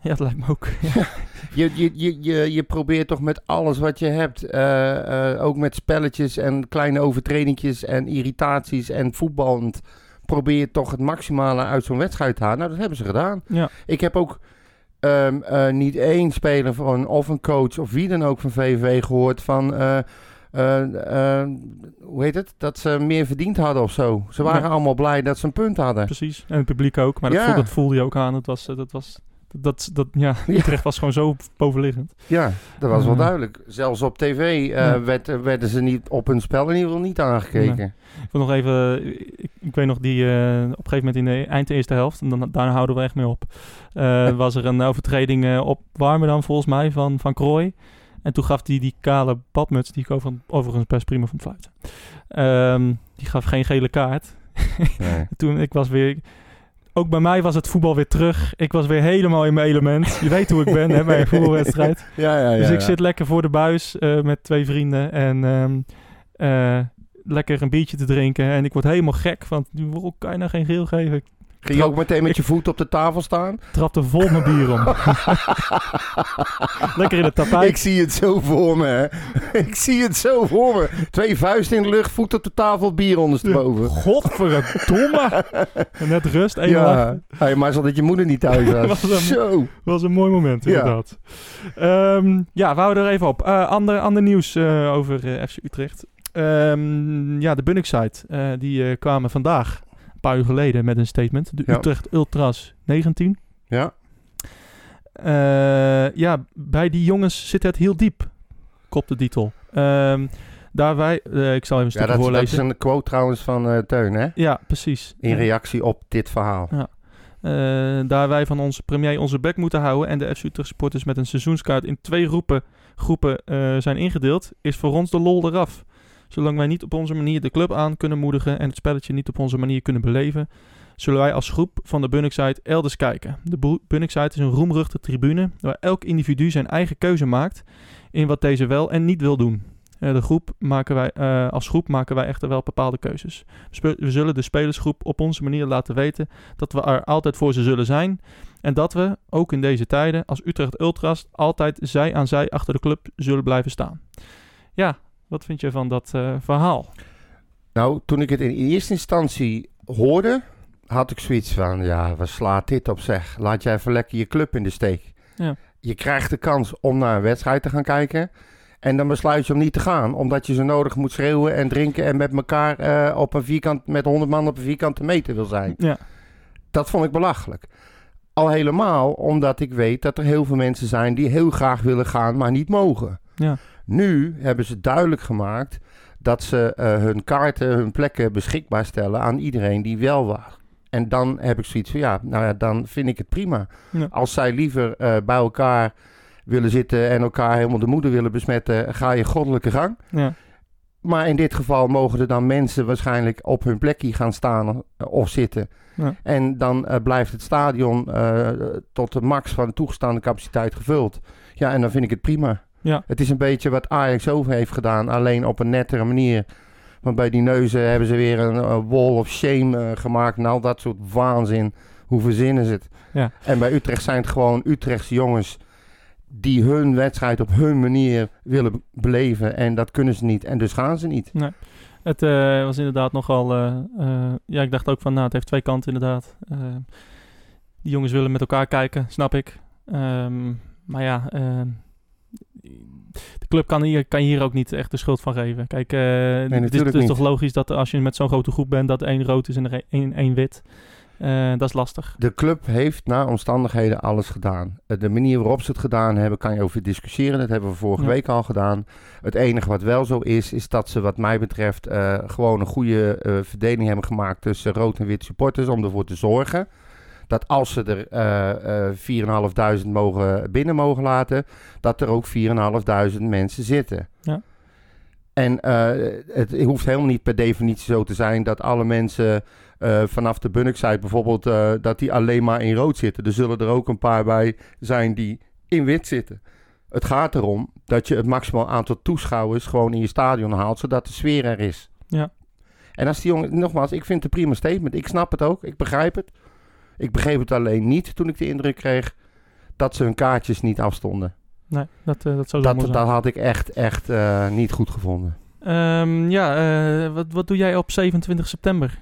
Ja, dat lijkt me ook. je, je, je, je, je probeert toch met alles wat je hebt, uh, uh, ook met spelletjes en kleine overtredingjes en irritaties en voetballend, probeer je toch het maximale uit zo'n wedstrijd te halen. Nou, dat hebben ze gedaan. Ja. Ik heb ook um, uh, niet één speler van, of een coach of wie dan ook van VVV gehoord van... hoe heet het? Dat ze meer verdiend hadden of zo. Ze waren allemaal blij dat ze een punt hadden. Precies. En het publiek ook. Maar dat, voelde, dat voelde je ook aan. Het was, dat was dat, dat, ja, Utrecht was gewoon zo bovenliggend. Ja, dat was wel duidelijk. Zelfs op tv uh, werd, werden ze niet op hun spel in ieder geval niet aangekeken. Ik wil nog even, ik, ik weet nog die uh, op een gegeven moment in de eind de eerste helft, en dan, daarna houden we echt mee op, uh, was er een overtreding op dan volgens mij van, van Krooi. En toen gaf hij die kale badmuts, die ik over, overigens best prima vond fluiten. Um, die gaf geen gele kaart. Nee. toen ik was weer ook bij mij was het voetbal weer terug. Ik was weer helemaal in mijn element. Je weet hoe ik ben hè, bij een voetbalwedstrijd. ja, ja, ja, dus ik zit lekker voor de buis uh, met twee vrienden. En um, uh, lekker een biertje te drinken. En ik word helemaal gek. Want waarom kan je nou geen geel geven? Ging je ook meteen met je voet op de tafel staan? Trapte vol mijn bier om. Lekker in het tapijt. Ik zie het zo voor me, hè. Ik zie het zo voor me. Twee vuisten in de lucht, voet op de tafel, bier ondersteboven. Godverdomme. Net rust, één ja. Hey, maar dat je moeder niet thuis was. was een, zo. was een mooi moment, inderdaad. Ja, um, ja we houden er even op. Uh, ander, ander nieuws uh, over uh, FC Utrecht. Um, ja, de Bunnik-site, die kwamen vandaag paar uur geleden met een statement. De Utrecht Ultras 19. Ja. Uh, ja, bij die jongens zit het heel diep, kopt de titel. Um, daar wij, uh, ik zal even een stukje ja, dat, voorlezen. dat is een quote trouwens van uh, Teun, hè? Ja, precies. In reactie op dit verhaal. Ja. Uh, daar wij van onze premier onze bek moeten houden en de FC Utrecht supporters met een seizoenskaart in twee groepen, groepen zijn ingedeeld, is voor ons de lol eraf. Zolang wij niet op onze manier de club aan kunnen moedigen en het spelletje niet op onze manier kunnen beleven, zullen wij als groep van de Bunnickside elders kijken. De Bunnickside is een roemruchte tribune waar elk individu zijn eigen keuze maakt in wat deze wel en niet wil doen. Uh, de groep maken wij, uh, als groep maken wij echter wel bepaalde keuzes. We zullen de spelersgroep op onze manier laten weten dat we er altijd voor ze zullen zijn. En dat we, ook in deze tijden, als Utrecht Ultras, altijd zij aan zij achter de club zullen blijven staan. Ja, wat vind je van dat uh, verhaal? Nou, toen ik het in eerste instantie hoorde, had ik zoiets van, ja, wat slaat dit op zeg? Laat jij even lekker je club in de steek. Ja. Je krijgt de kans om naar een wedstrijd te gaan kijken. En dan besluit je om niet te gaan, omdat je zo nodig moet schreeuwen en drinken en met elkaar uh, op een vierkant, met honderd man op een vierkante meter wil zijn. Ja. Dat vond ik belachelijk. Al helemaal omdat ik weet dat er heel veel mensen zijn die heel graag willen gaan, maar niet mogen. Ja. Nu hebben ze duidelijk gemaakt dat ze uh, hun kaarten, hun plekken beschikbaar stellen aan iedereen die wel was. En dan heb ik zoiets van, ja, nou ja, dan vind ik het prima. Ja. Als zij liever uh, bij elkaar willen zitten en elkaar helemaal de moeder willen besmetten, ga je goddelijke gang. Ja. Maar in dit geval mogen er dan mensen waarschijnlijk op hun plekje gaan staan of zitten. Ja. En dan uh, blijft het stadion tot de max van de toegestaande capaciteit gevuld. Ja, en dan vind ik het prima. Ja. Het is een beetje wat Ajax over heeft gedaan, alleen op een nettere manier. Want bij die neuzen hebben ze weer een, een wall of shame uh, gemaakt. Nou, dat soort waanzin. Hoe verzinnen ze het? Ja. En bij Utrecht zijn het gewoon Utrechtse jongens die hun wedstrijd op hun manier willen beleven. En dat kunnen ze niet. En dus gaan ze niet. Nee. Het uh, was inderdaad nogal... Uh, uh, ja, ik dacht ook van, nou, het heeft twee kanten inderdaad. die jongens willen met elkaar kijken, snap ik. Um, maar ja, de club kan hier, kan hier ook niet echt de schuld van geven. Kijk, uh, nee, het is, het is toch logisch dat als je met zo'n grote groep bent, dat één rood is en er één, één wit. Uh, dat is lastig. De club heeft naar omstandigheden alles gedaan. Eh, de manier waarop ze het gedaan hebben, kan je over discussiëren. Dat hebben we vorige ja. week al gedaan. Het enige wat wel zo is, is dat ze wat mij betreft uh, gewoon een goede uh, verdeling hebben gemaakt tussen rood en wit supporters. Om ervoor te zorgen dat als ze er uh, uh, 4.500 mogen, binnen mogen laten, dat er ook 4.500 mensen zitten. Ja. En uh, het hoeft helemaal niet per definitie zo te zijn dat alle mensen uh, vanaf de Bunnockside bijvoorbeeld, uh, dat die alleen maar in rood zitten. Er zullen er ook een paar bij zijn die in wit zitten. Het gaat erom dat je het maximaal aantal toeschouwers gewoon in je stadion haalt, zodat de sfeer er is. Ja. En als die jongen, nogmaals, ik vind het een prima statement. Ik snap het ook, ik begrijp het. Ik begreep het alleen niet toen ik de indruk kreeg dat ze hun kaartjes niet afstonden. Nee, dat, uh, dat zou dat, dat had ik echt, echt uh, niet goed gevonden. Um, ja, uh, wat, wat doe jij op 27 september?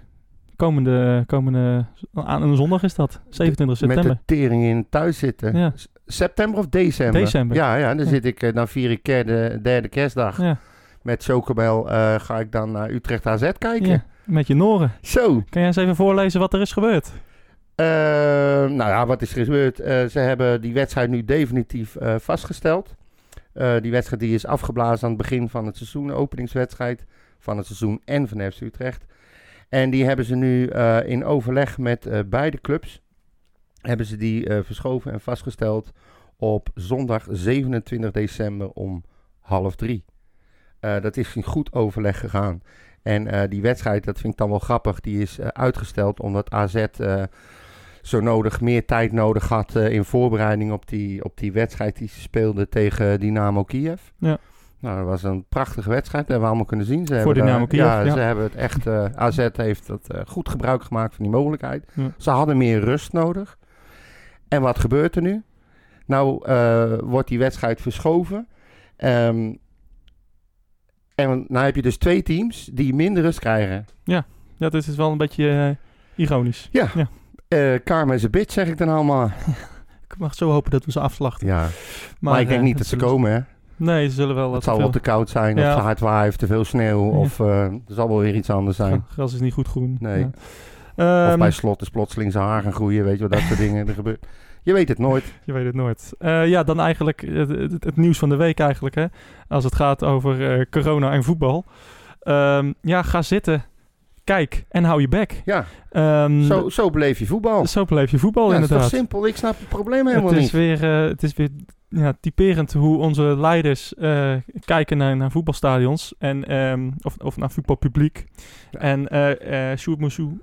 Komende, komende aan een zondag is dat, 27 september. Met de tering in thuis zitten. Ja. September of december? December. Ja, ja dan, Zit ik, dan vier ik de derde kerstdag. Ja. Met Chocobel ga ik dan naar Utrecht AZ kijken. Ja, met je Noren. Zo. Kan jij eens even voorlezen wat er is gebeurd? Uh, nou ja, wat is er gebeurd? Uh, ze hebben die wedstrijd nu definitief uh, vastgesteld. die wedstrijd die is afgeblazen aan het begin van het seizoen, de openingswedstrijd van het seizoen en van FC Utrecht. En die hebben ze nu in overleg met beide clubs, hebben ze die verschoven en vastgesteld op zondag 27 december om half drie. dat is in goed overleg gegaan. En die wedstrijd, dat vind ik dan wel grappig, die is uitgesteld omdat AZ zo nodig meer tijd nodig had uh, in voorbereiding op die, op die wedstrijd die ze speelden tegen Dynamo Kiev. Ja. Nou, dat was een prachtige wedstrijd. Dat hebben we allemaal kunnen zien. Ze Voor Dynamo Kiev, ja, ja, ze hebben het echt... Uh, AZ heeft dat uh, goed gebruik gemaakt van die mogelijkheid. Ja. Ze hadden meer rust nodig. En wat gebeurt er nu? Nou, wordt die wedstrijd verschoven. Um, en nou heb je dus twee teams die minder rust krijgen. Ja, dat is dus wel een beetje ironisch. Ja, ja. Uh, Karma is een bitch, zeg ik dan allemaal. ik mag zo hopen dat we ze afslachten. Ja, maar, maar ik denk niet dat ze komen, hè? Nee, ze zullen wel... Het zal wel te koud zijn, ja. of te hard waaien, of te veel sneeuw, ja. of uh, er zal wel weer iets anders zijn. Gras is niet goed groen. Nee. Ja. Of bij slot is plotseling zijn haar gaan groeien, weet je wat, dat soort dingen. Er gebeurt. Je weet het nooit. Je weet het nooit. Uh, ja, dan eigenlijk het, het, het, nieuws van de week eigenlijk, hè. Als het gaat over uh, corona en voetbal. Um, ja, ga zitten kijk en hou je bek. Ja, um, zo, zo beleef je voetbal. Zo beleef je voetbal, ja, inderdaad. Dat is simpel? Ik snap het probleem helemaal het is niet. Weer, uh, het is weer ja, typerend hoe onze leiders uh, kijken naar, naar voetbalstadions en, um, of, of naar voetbalpubliek. Ja. En uh, Sjoerd Moussou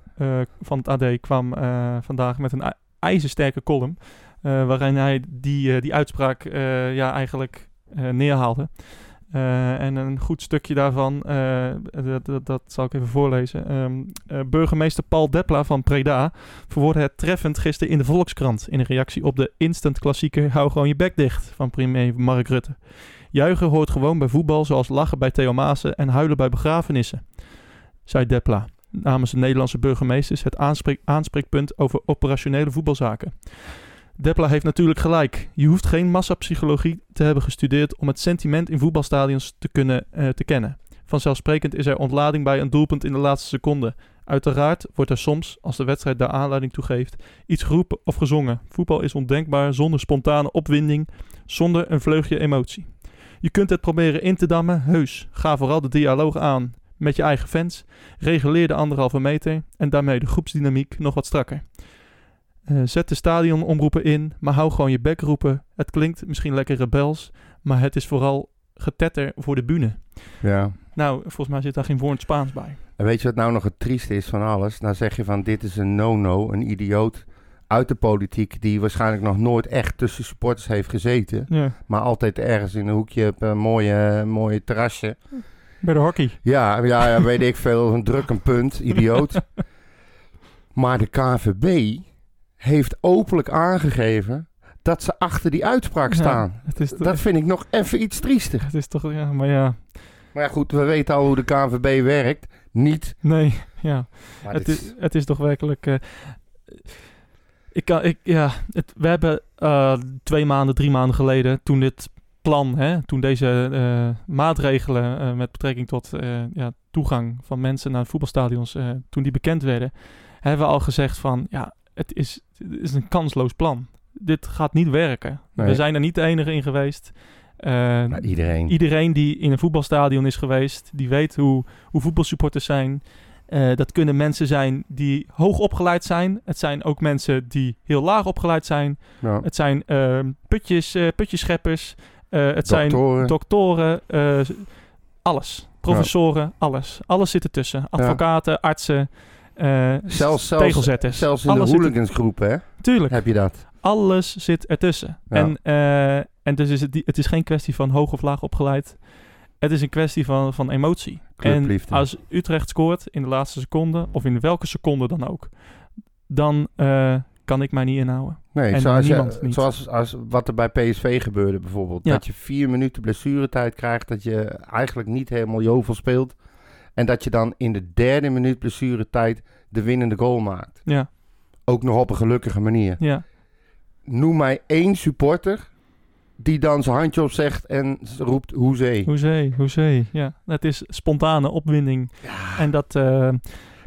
van het AD kwam vandaag met een ijzersterke column... waarin hij die, die uitspraak ja, eigenlijk neerhaalde. Uh, en een goed stukje daarvan, uh, dat, dat, zal ik even voorlezen. Um, uh, burgemeester Paul Depla van Preda verwoordde het treffend gisteren in de Volkskrant... in een reactie op de instant klassieker Hou gewoon je bek dicht van premier Mark Rutte. Juichen hoort gewoon bij voetbal zoals lachen bij Theo Maassen en huilen bij begrafenissen, zei Depla. Namens de Nederlandse burgemeesters het aanspreek, aanspreekpunt over operationele voetbalzaken. Depla heeft natuurlijk gelijk. Je hoeft geen massapsychologie te hebben gestudeerd om het sentiment in voetbalstadions te kunnen uh, te kennen. Vanzelfsprekend is er ontlading bij een doelpunt in de laatste seconde. Uiteraard wordt er soms, als de wedstrijd daar aanleiding toe geeft, iets geroepen of gezongen. Voetbal is ondenkbaar zonder spontane opwinding, zonder een vleugje emotie. Je kunt het proberen in te dammen, heus. Ga vooral de dialoog aan met je eigen fans. Reguleer de anderhalve meter en daarmee de groepsdynamiek nog wat strakker. Uh, zet de stadionomroepen in, maar hou gewoon je bek roepen. Het klinkt misschien lekker rebels, maar het is vooral getetter voor de bühne. Ja. Nou, volgens mij zit daar geen woord Spaans bij. En weet je wat nou nog het trieste is van alles? Dan zeg je van dit is een no-no, een idioot uit de politiek die waarschijnlijk nog nooit echt tussen supporters heeft gezeten. Ja. Maar altijd ergens in een hoekje op een mooie, mooie terrasje. Bij de hockey. Ja, ja, ja weet ik veel. Een druk een punt, idioot. maar de KVB heeft openlijk aangegeven dat ze achter die uitspraak staan. Ja, toch, dat vind ik nog even iets triester. Het is toch, ja, maar ja. Maar ja, goed, we weten al hoe de KNVB werkt. Niet. Nee, ja. Maar Het is, het is toch werkelijk... eh, ik kan, ik, ja, het, we hebben eh, twee maanden, drie maanden geleden, toen dit plan, hè, toen deze eh, maatregelen met betrekking tot ja, toegang van mensen naar voetbalstadions, toen die bekend werden, hebben we al gezegd van, ja, het is, het is een kansloos plan. Dit gaat niet werken. Nee. We zijn er niet de enige in geweest. Eh, Maar iedereen. Iedereen die in een voetbalstadion is geweest, die weet hoe, hoe voetbalsupporters zijn. Eh, dat kunnen mensen zijn die hoog opgeleid zijn. Het zijn ook mensen die heel laag opgeleid zijn. Ja. Het zijn eh, putjes, eh, putjescheppers. Eh, het zijn Doktoren. doktoren. eh, alles. professoren, alles. Alles zit ertussen. Advocaten, artsen, uh, zelfs, zelfs, tegelzetters. Zelfs in alles de hooligansgroepen, hè? Tuurlijk. Heb je dat. Alles zit ertussen. Ja. En, uh, en dus is het, het is geen kwestie van hoog of laag opgeleid. Het is een kwestie van, van emotie. En als Utrecht scoort in de laatste seconde, of in welke seconde dan ook, dan uh, kan ik mij niet inhouden. Nee, en zoals, je, niet. zoals als wat er bij PSV gebeurde bijvoorbeeld. Ja. Dat je vier minuten blessuretijd krijgt, dat je eigenlijk niet helemaal jovel speelt. En dat je dan in de derde minuut blessuretijd de winnende goal maakt. Ja. Ook nog op een gelukkige manier. Ja. Noem mij één supporter die dan zijn handje opzegt en roept hoezee. Hoezee, hoezee. Ja, het is spontane opwinding. Ja. En dat... Uh,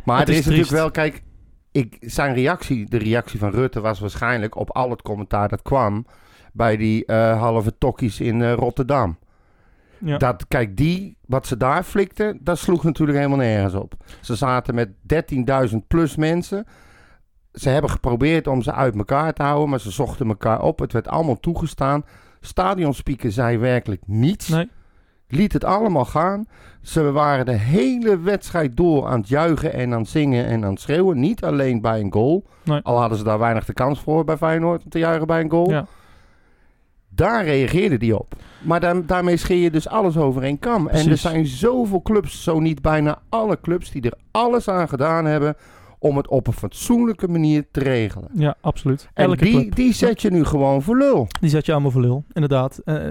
maar het er is, is natuurlijk wel, kijk, ik, zijn reactie, de reactie van Rutte was waarschijnlijk op al het commentaar dat kwam bij die uh, halve tokkies in uh, Rotterdam. Ja. Dat, kijk, die, wat ze daar flikten, dat sloeg natuurlijk helemaal nergens op. Ze zaten met 13.000 plus mensen. Ze hebben geprobeerd om ze uit elkaar te houden, maar ze zochten elkaar op. Het werd allemaal toegestaan. Stadionspeaker zei werkelijk niets. Nee. Liet het allemaal gaan. Ze waren de hele wedstrijd door aan het juichen en aan het zingen en aan het schreeuwen. Niet alleen bij een goal. Nee. Al hadden ze daar weinig de kans voor bij Feyenoord om te juichen bij een goal. Ja. Daar reageerde die op. Maar dan, daarmee scheer je dus alles over één kam. Precies. En er zijn zoveel clubs, zo niet bijna alle clubs, die er alles aan gedaan hebben om het op een fatsoenlijke manier te regelen. Ja, absoluut. En Elke die, club. die zet je nu gewoon voor lul. Die zet je allemaal voor lul, inderdaad. Uh,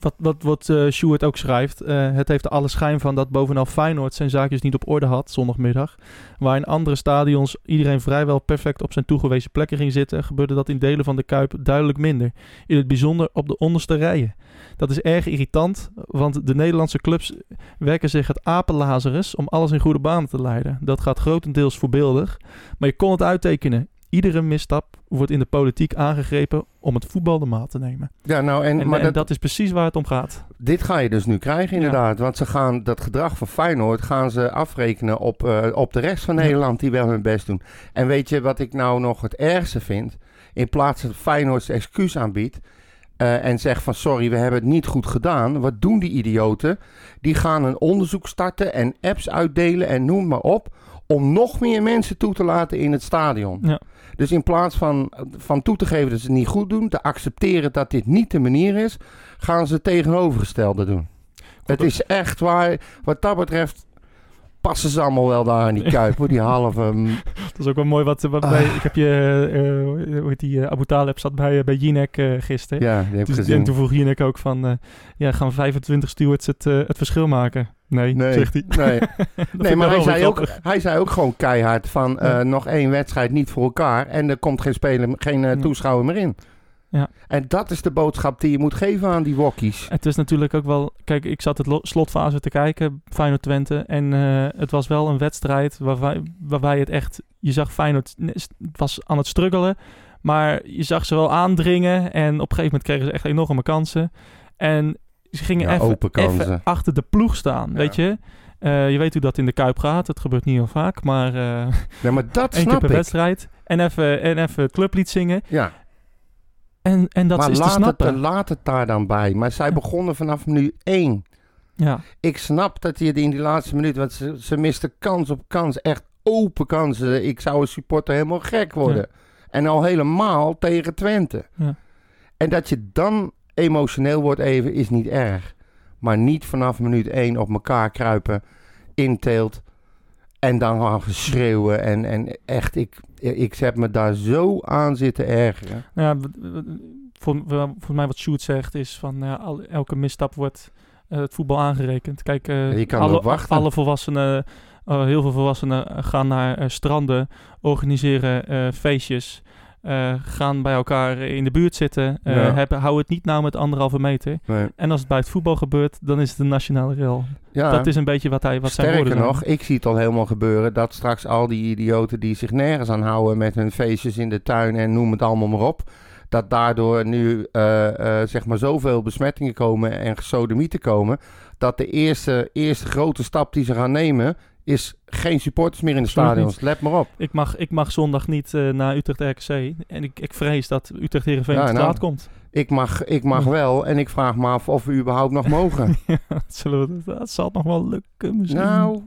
wat, wat, wat uh, ook schrijft, uh, het heeft alle schijn van dat bovenal Feyenoord zijn zaakjes niet op orde had zondagmiddag. Waar in andere stadions iedereen vrijwel perfect op zijn toegewezen plekken ging zitten, gebeurde dat in delen van de Kuip duidelijk minder. In het bijzonder op de onderste rijen. Dat is erg irritant, want de Nederlandse clubs werken zich het apenlazerus om alles in goede banen te leiden. Dat gaat grotendeels voorbeeldig, maar je kon het uittekenen. Iedere misstap wordt in de politiek aangegrepen om het voetbal de maat te nemen. Ja, nou, en, En, maar en dat, dat is precies waar het om gaat. dit ga je dus nu krijgen inderdaad. Want ze gaan dat gedrag van Feyenoord gaan ze afrekenen op, eh, op de rest van. Nederland die wel hun best doen. En weet je wat ik nou nog het ergste vind? In plaats dat Feyenoord excuus aanbiedt eh, en zegt van sorry, we hebben het niet goed gedaan. Wat doen die idioten? Die gaan een onderzoek starten en apps uitdelen en noem maar op. Om nog meer mensen toe te laten in het stadion. Ja. Dus in plaats van, van toe te geven dat ze het niet goed doen, te accepteren dat dit niet de manier is, gaan ze het tegenovergestelde doen. Het is echt waar, wat dat betreft, passen ze allemaal wel daar in die kuip, hoor, die halve... mm, Dat is ook wel mooi wat, wat Ah. bij, ik heb je, eh, hoe heet die, eh, Abu Taleb zat bij, eh, bij Jinek eh gisteren. ja, die heb Dus- en gezien. toen vroeg Jinek ook van, eh, ja, gaan 25 stewards het, eh, het verschil maken? Nee, Nee, zegt hij. nee. Nee, maar hij zei, ook, hij zei ook gewoon keihard van eh, Ja. nog één wedstrijd niet voor elkaar en er komt geen, speler, geen eh, toeschouwer meer in. Ja. En dat is de boodschap die je moet geven aan die wokkies. Het is natuurlijk ook wel... Kijk, ik zat het lo- slotfase te kijken, Feyenoord Twente. En eh, het was wel een wedstrijd waarbij, waarbij het echt... Je zag Feyenoord het was aan het struggelen. Maar je zag ze wel aandringen. En op een gegeven moment kregen ze echt enorme kansen. En ze gingen Ja, even, even achter de ploeg staan, Ja. weet je. Eh, je weet hoe dat in de Kuip gaat. Het gebeurt niet heel vaak. Maar eh Nee, maar dat keer snap per ik. wedstrijd. En even, en even het clublied zingen. Ja, En, en dat maar is te laat het, snappen. laat het daar dan bij. Maar zij begonnen vanaf minuut één. ja. Ik snap dat je in die laatste minuut, want ze, ze misten kans op kans, echt open kansen. Ik zou een supporter helemaal gek worden. En al helemaal tegen Twente. Ja. En dat je dan emotioneel wordt even, is niet erg. Maar niet vanaf minuut één op elkaar kruipen, inteelt en dan gaan geschreeuwen. En, en echt, ik, ik heb me daar zo aan zitten ergeren. Nou ja, voor, voor mij wat Sjoerd zegt is van ja, elke misstap wordt eh, het voetbal aangerekend. Kijk, eh, je kan alle, alle volwassenen, eh, heel veel volwassenen gaan naar stranden, organiseren feestjes, eh, gaan bij elkaar in de buurt zitten, eh, Ja. hou het niet nou met anderhalve meter. Nee. En als het bij het voetbal gebeurt, dan is het een nationale rel. Ja. Dat is een beetje wat, hij, wat zijn Sterker woorden nog, ik zie het al helemaal gebeuren dat straks al die idioten die zich nergens aan houden met hun feestjes in de tuin en noem het allemaal maar op, dat daardoor nu eh, zeg maar zoveel besmettingen komen en gesodemieten komen, dat de eerste, eerste grote stap die ze gaan nemen is geen supporters meer in de stadions. Let maar op. Ik mag, ik mag zondag niet eh, naar Utrecht RKC. En ik, ik vrees dat Utrecht Heerenveen Ja, te nou, laat komt. Ik mag, ik mag wel en ik vraag me af of we überhaupt nog mogen. ja, dat, zullen we, dat zal nog wel lukken misschien. nou,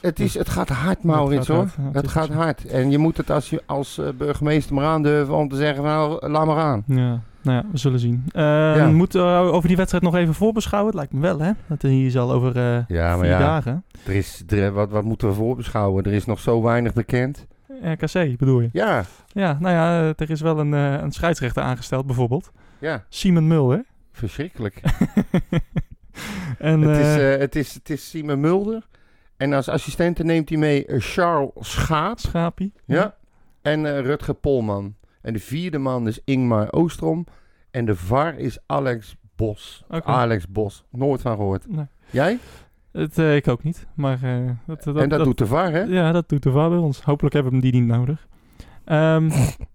het, is, het gaat hard, Maurits, gaat hoor. hard, ja, het gaat hard. En je moet het als, je, als eh, burgemeester maar aandurven om te zeggen, nou, laat maar aan. Ja, nou ja, we zullen zien. Uh, Moeten we over die wedstrijd nog even voorbeschouwen? Het lijkt me wel, hè? Dat hier is al over uh, ja, maar vier ja, dagen. Er is, er, wat, wat moeten we voorbeschouwen? Er is nog zo weinig bekend. RKC bedoel je? Ja. Ja, nou ja, er is wel een, een scheidsrechter aangesteld bijvoorbeeld. Ja. Simon Mulder. Verschrikkelijk. en, het, is, uh, het, is, het is Simon Mulder. En als assistente neemt hij mee eh, Charles Schaap. Schapie. Ja. En uh, Rutger Polman. En de vierde man is Ingmar Oostrom. En de VAR is Alex Bos. Okay. Alex Bos. Nooit van gehoord. Nee. Jij? Het, uh, ik ook niet. Maar, uh, dat, dat, en dat, dat, doet de VAR, hè? Ja, dat doet de VAR bij ons. Hopelijk hebben we die niet nodig. Um,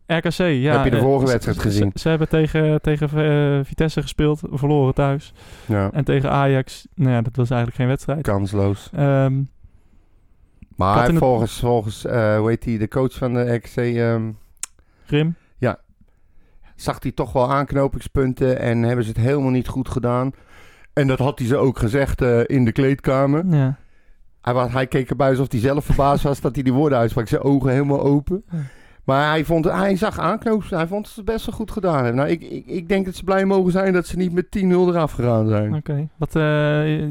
RKC, ja. Heb je de vorige wedstrijd gezien? Ze, ze, hebben tegen, tegen Vitesse gespeeld, verloren thuis. Ja. En tegen Ajax, nou ja, dat was eigenlijk geen wedstrijd. Kansloos. Um, maar volgens, volgens hoe heet die, de coach van de RKC... Um, Grim? Ja. Zag hij toch wel aanknopingspunten en hebben ze het helemaal niet goed gedaan. En dat had hij ze ook gezegd uh, in de kleedkamer. Ja. Hij, was, hij keek erbij alsof hij zelf verbaasd was dat hij die woorden uitsprak. Zijn ogen helemaal open. Maar hij, vond, hij zag aanknopingspunten. Hij vond dat ze het best wel goed gedaan hebben. Nou, ik, ik, ik denk dat ze blij mogen zijn dat ze niet met 10-0 eraf gegaan zijn. Oké. Okay. Wat, uh,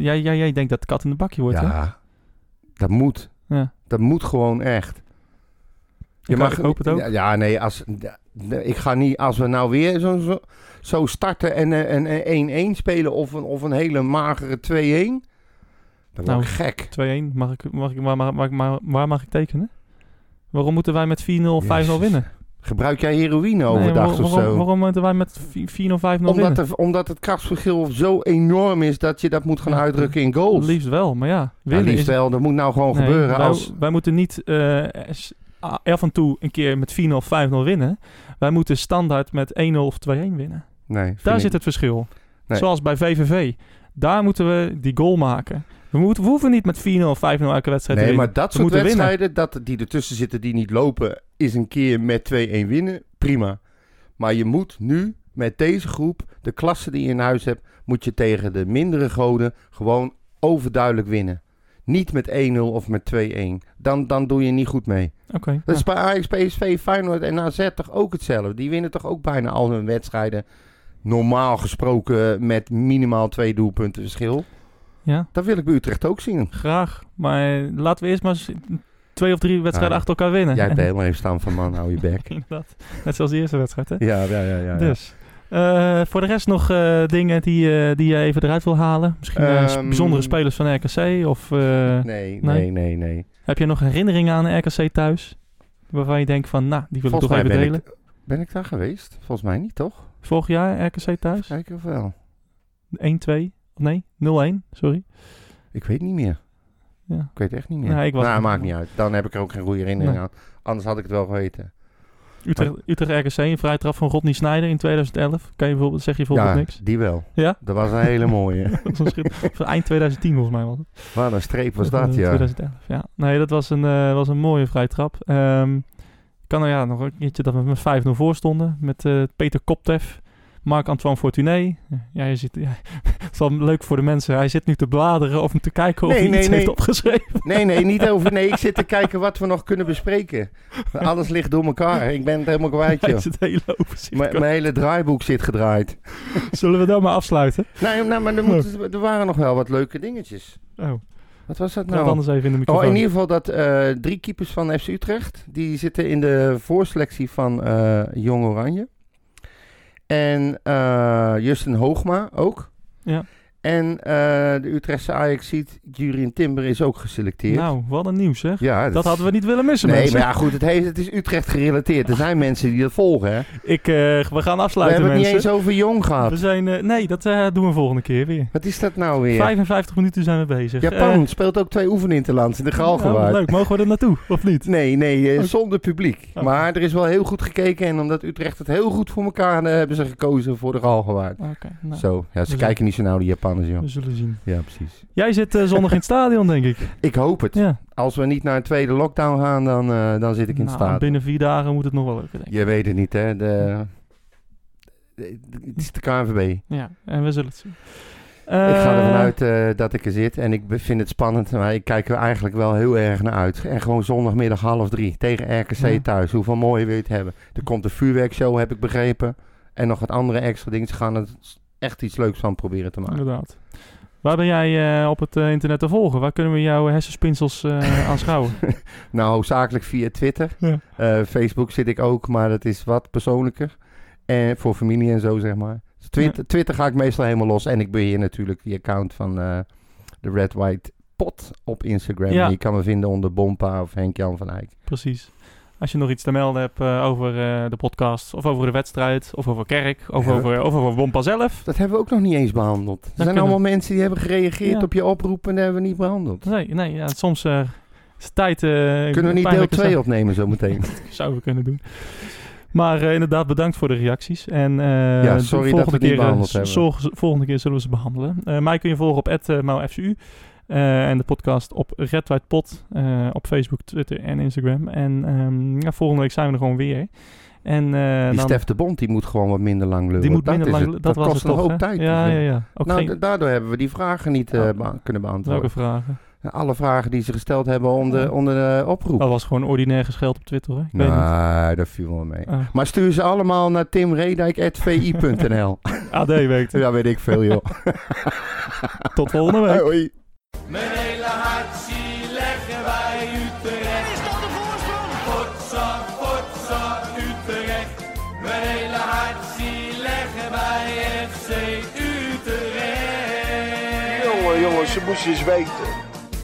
jij, jij, jij denkt dat het kat in de bakje wordt, ja, hè? dat moet. Ja. Dat moet gewoon echt. Je mag, ik het ook. Ja, nee, als, ik ga niet, als we nou weer zo, zo, zo starten en een 1-1 spelen of een, of een hele magere 2-1, dan nou, ik gek. 2-1, mag ik, mag ik, waar, mag, mag, waar mag ik tekenen? Waarom moeten wij met 4-0 5-0 winnen? Gebruik jij heroïne overdag nee, waarom, of zo? Waarom, moeten wij met 4-0 5-0 omdat, er, omdat het krachtverschil zo enorm is dat je dat moet gaan ja, uitdrukken in goals. Liefst wel, maar ja. Winnen ja, liefst is... wel, dat moet nou gewoon nee, gebeuren. Wij, als... wij moeten niet uh, af en toe een keer met 4-0 of 5-0 winnen. Wij moeten standaard met 1-0 of 2-1 winnen. Nee, Daar zit het verschil. Nee. Zoals bij VVV. Daar moeten we die goal maken. We, moeten, we hoeven niet met 4-0 of 5-0 elke wedstrijd nee, te winnen. maar dat we soort wedstrijden dat, die ertussen zitten die niet lopen... is een keer met 2-1 winnen, prima. Maar je moet nu met deze groep, de klasse die je in huis hebt... moet je tegen de mindere goden gewoon overduidelijk winnen. Niet met 1-0 of met 2-1. Dan, dan doe je niet goed mee. Oké. Okay, dat ja. is bij Ajax, PSV, Feyenoord en AZ toch ook hetzelfde. Die winnen toch ook bijna al hun wedstrijden... normaal gesproken met minimaal twee doelpunten verschil. Ja. Dat wil ik bij Utrecht ook zien. Graag. Maar laten we eerst maar twee of drie wedstrijden achter elkaar winnen. Jij hebt helemaal even staan van man, hou je bek. Inderdaad. Net zoals de eerste wedstrijd, hè? Ja, ja, ja. ja dus. Uh, voor de rest nog uh, dingen die, uh, die je even eruit wil halen? Misschien um, bijzondere spelers van RKC? Of, nee, nee, nee, nee, nee. Heb je nog herinneringen aan RKC thuis? Waarvan je denkt van, nou, die wil Volgens ik toch even ben delen. Ik, ben ik daar geweest? Volgens mij niet, toch? Vorig jaar RKC thuis? Kijken of wel. 1-2? Nee, 0-1, sorry. Ik weet niet meer. Ja. Ik weet echt niet meer. Nee, ik was nou, maakt niet uit. Dan heb ik er ook geen goede herinnering nee. aan. Anders had ik het wel geweten. Utrecht, Utrecht RKC, een vrije trap van Rodney Snijder in 2011. Kan je bijvoorbeeld, zeg je bijvoorbeeld ja, niks? die wel. Ja? Dat was een hele mooie. eind 2010 volgens mij was het. Wat een streep was dat, ja. 2011, ja. Nee, dat was een, uh, was een mooie vrije trap. Um, ik kan er ja, nog een keertje dat we met 5-0 voor stonden. Met uh, Peter Koptev. Marc-Antoine Fortuné. Ja, je ziet, ja, het is wel leuk voor de mensen. Hij zit nu te bladeren of te kijken of nee, hij nee, iets nee. heeft opgeschreven. Nee, nee, niet over. Nee, ik zit te kijken wat we nog kunnen bespreken. Alles ligt door elkaar. Ik ben het helemaal kwijt, joh. Zit hele Mijn hele draaiboek zit gedraaid. Zullen we dan maar afsluiten? Nee, nou, maar er, moeten, er waren nog wel wat leuke dingetjes. Oh. Wat was dat nou? anders even in de microfoon. Oh, in ieder geval dat uh, drie keepers van FC Utrecht... die zitten in de voorselectie van uh, Jong Oranje. En uh, Justin Hoogma ook. Ja. En uh, de Utrechtse ajax ziet Jurien Timber is ook geselecteerd. Nou, wat een nieuws zeg. Ja, dat, dat hadden we niet willen missen Nee, mensen. maar ja, goed, het, heeft, het is Utrecht gerelateerd. Er zijn mensen die dat volgen, hè. Ik, uh, we gaan afsluiten, We hebben mensen. het niet eens over Jong gehad. We zijn, uh, nee, dat doen we volgende keer weer. Wat is dat nou weer? 55 minuten zijn we bezig. Japan speelt ook twee oefeninterlands in de Galgenwaard. Ja, leuk, mogen we er naartoe, of niet? Nee, nee, zonder publiek. Maar er is wel heel goed gekeken. En omdat Utrecht het heel goed voor elkaar hebben ze gekozen voor de Galgenwaard. Okay, nou, zo, ja, ze kijken niet zo nauw, die Joh. We zullen zien. Ja, precies. Jij zit uh, zondag in het stadion, denk ik. Ik hoop het. Ja. Als we niet naar een tweede lockdown gaan, dan, uh, dan zit ik in nou, het stadion. Binnen vier dagen moet het nog wel lukken, denk ik. Je weet het niet, hè. De, het is de KNVB. Ja, en we zullen het zien. ik ga ervan Eh, uit eh, dat ik er zit en ik vind het spannend, maar ik kijk er eigenlijk wel heel erg naar uit. En gewoon zondagmiddag half drie tegen RKC Ja. thuis. Hoeveel mooie wil je het hebben? Er komt een vuurwerkshow, heb ik begrepen. En nog wat andere extra dingen. Ze gaan er echt iets leuks van proberen te maken. Inderdaad. Waar ben jij eh, op het eh, internet te volgen? Waar kunnen we jouw hersenspinsels eh aanschouwen? Nou, zakelijk via Twitter. Ja. Facebook zit ik ook, maar dat is wat persoonlijker. En voor familie en zo, zeg maar. Dus Twitter, Twitter ga ik meestal helemaal los. En ik beheer natuurlijk die account van de Red White Pot op Instagram. Ja. En je kan me vinden onder Bompa of Henk-Jan van Eyck. Precies. Als je nog iets te melden hebt eh, over eh, de podcast, of over de wedstrijd, of over Kerk, of Ja. over, of over Bompa zelf. Dat hebben we ook nog niet eens behandeld. Er zijn allemaal mensen die hebben gereageerd Ja. op je oproep en dat hebben we niet behandeld. Nee, nee ja, soms eh, is het tijd... Kunnen we niet deel pijnlijke 2 zaak- opnemen zometeen? Zouden we kunnen doen. Maar inderdaad, bedankt voor de reacties. En Ja, de sorry volgende dat we het niet keer, eh, behandeld hebben. volgende keer zullen we ze behandelen. Eh mij kun je volgen op @maufcu eh en de podcast op Red White Pot eh, op Facebook, Twitter en Instagram. En ehm, ja, volgende week zijn we er gewoon weer. En eh, Die dan, Stef de Bond die moet gewoon wat minder lang lullen. die moet dat minder lang. Dat, was kost het een toch, hoop hè? tijd. Ja, ja, ja. Ook Nou, geen, da- daardoor hebben we die vragen niet kunnen beantwoorden. welke vragen? Alle vragen die ze gesteld hebben onder, onder de oproep. Dat was gewoon ordinair gescheld op Twitter, hè? Ik weet niet. nee, dat viel wel mee. Ah, Maar stuur ze allemaal naar timredijk.vi.nl. AD werkt. ja, weet ik veel, joh. Tot volgende week. Hoi. Mijn hele hart zie leggen wij Utrecht. Is dat de voorsprong? Potsa, potsa, Utrecht. Mijn hele hart zie leggen wij FC Utrecht. Jongen, jongens, ze moesten eens weten.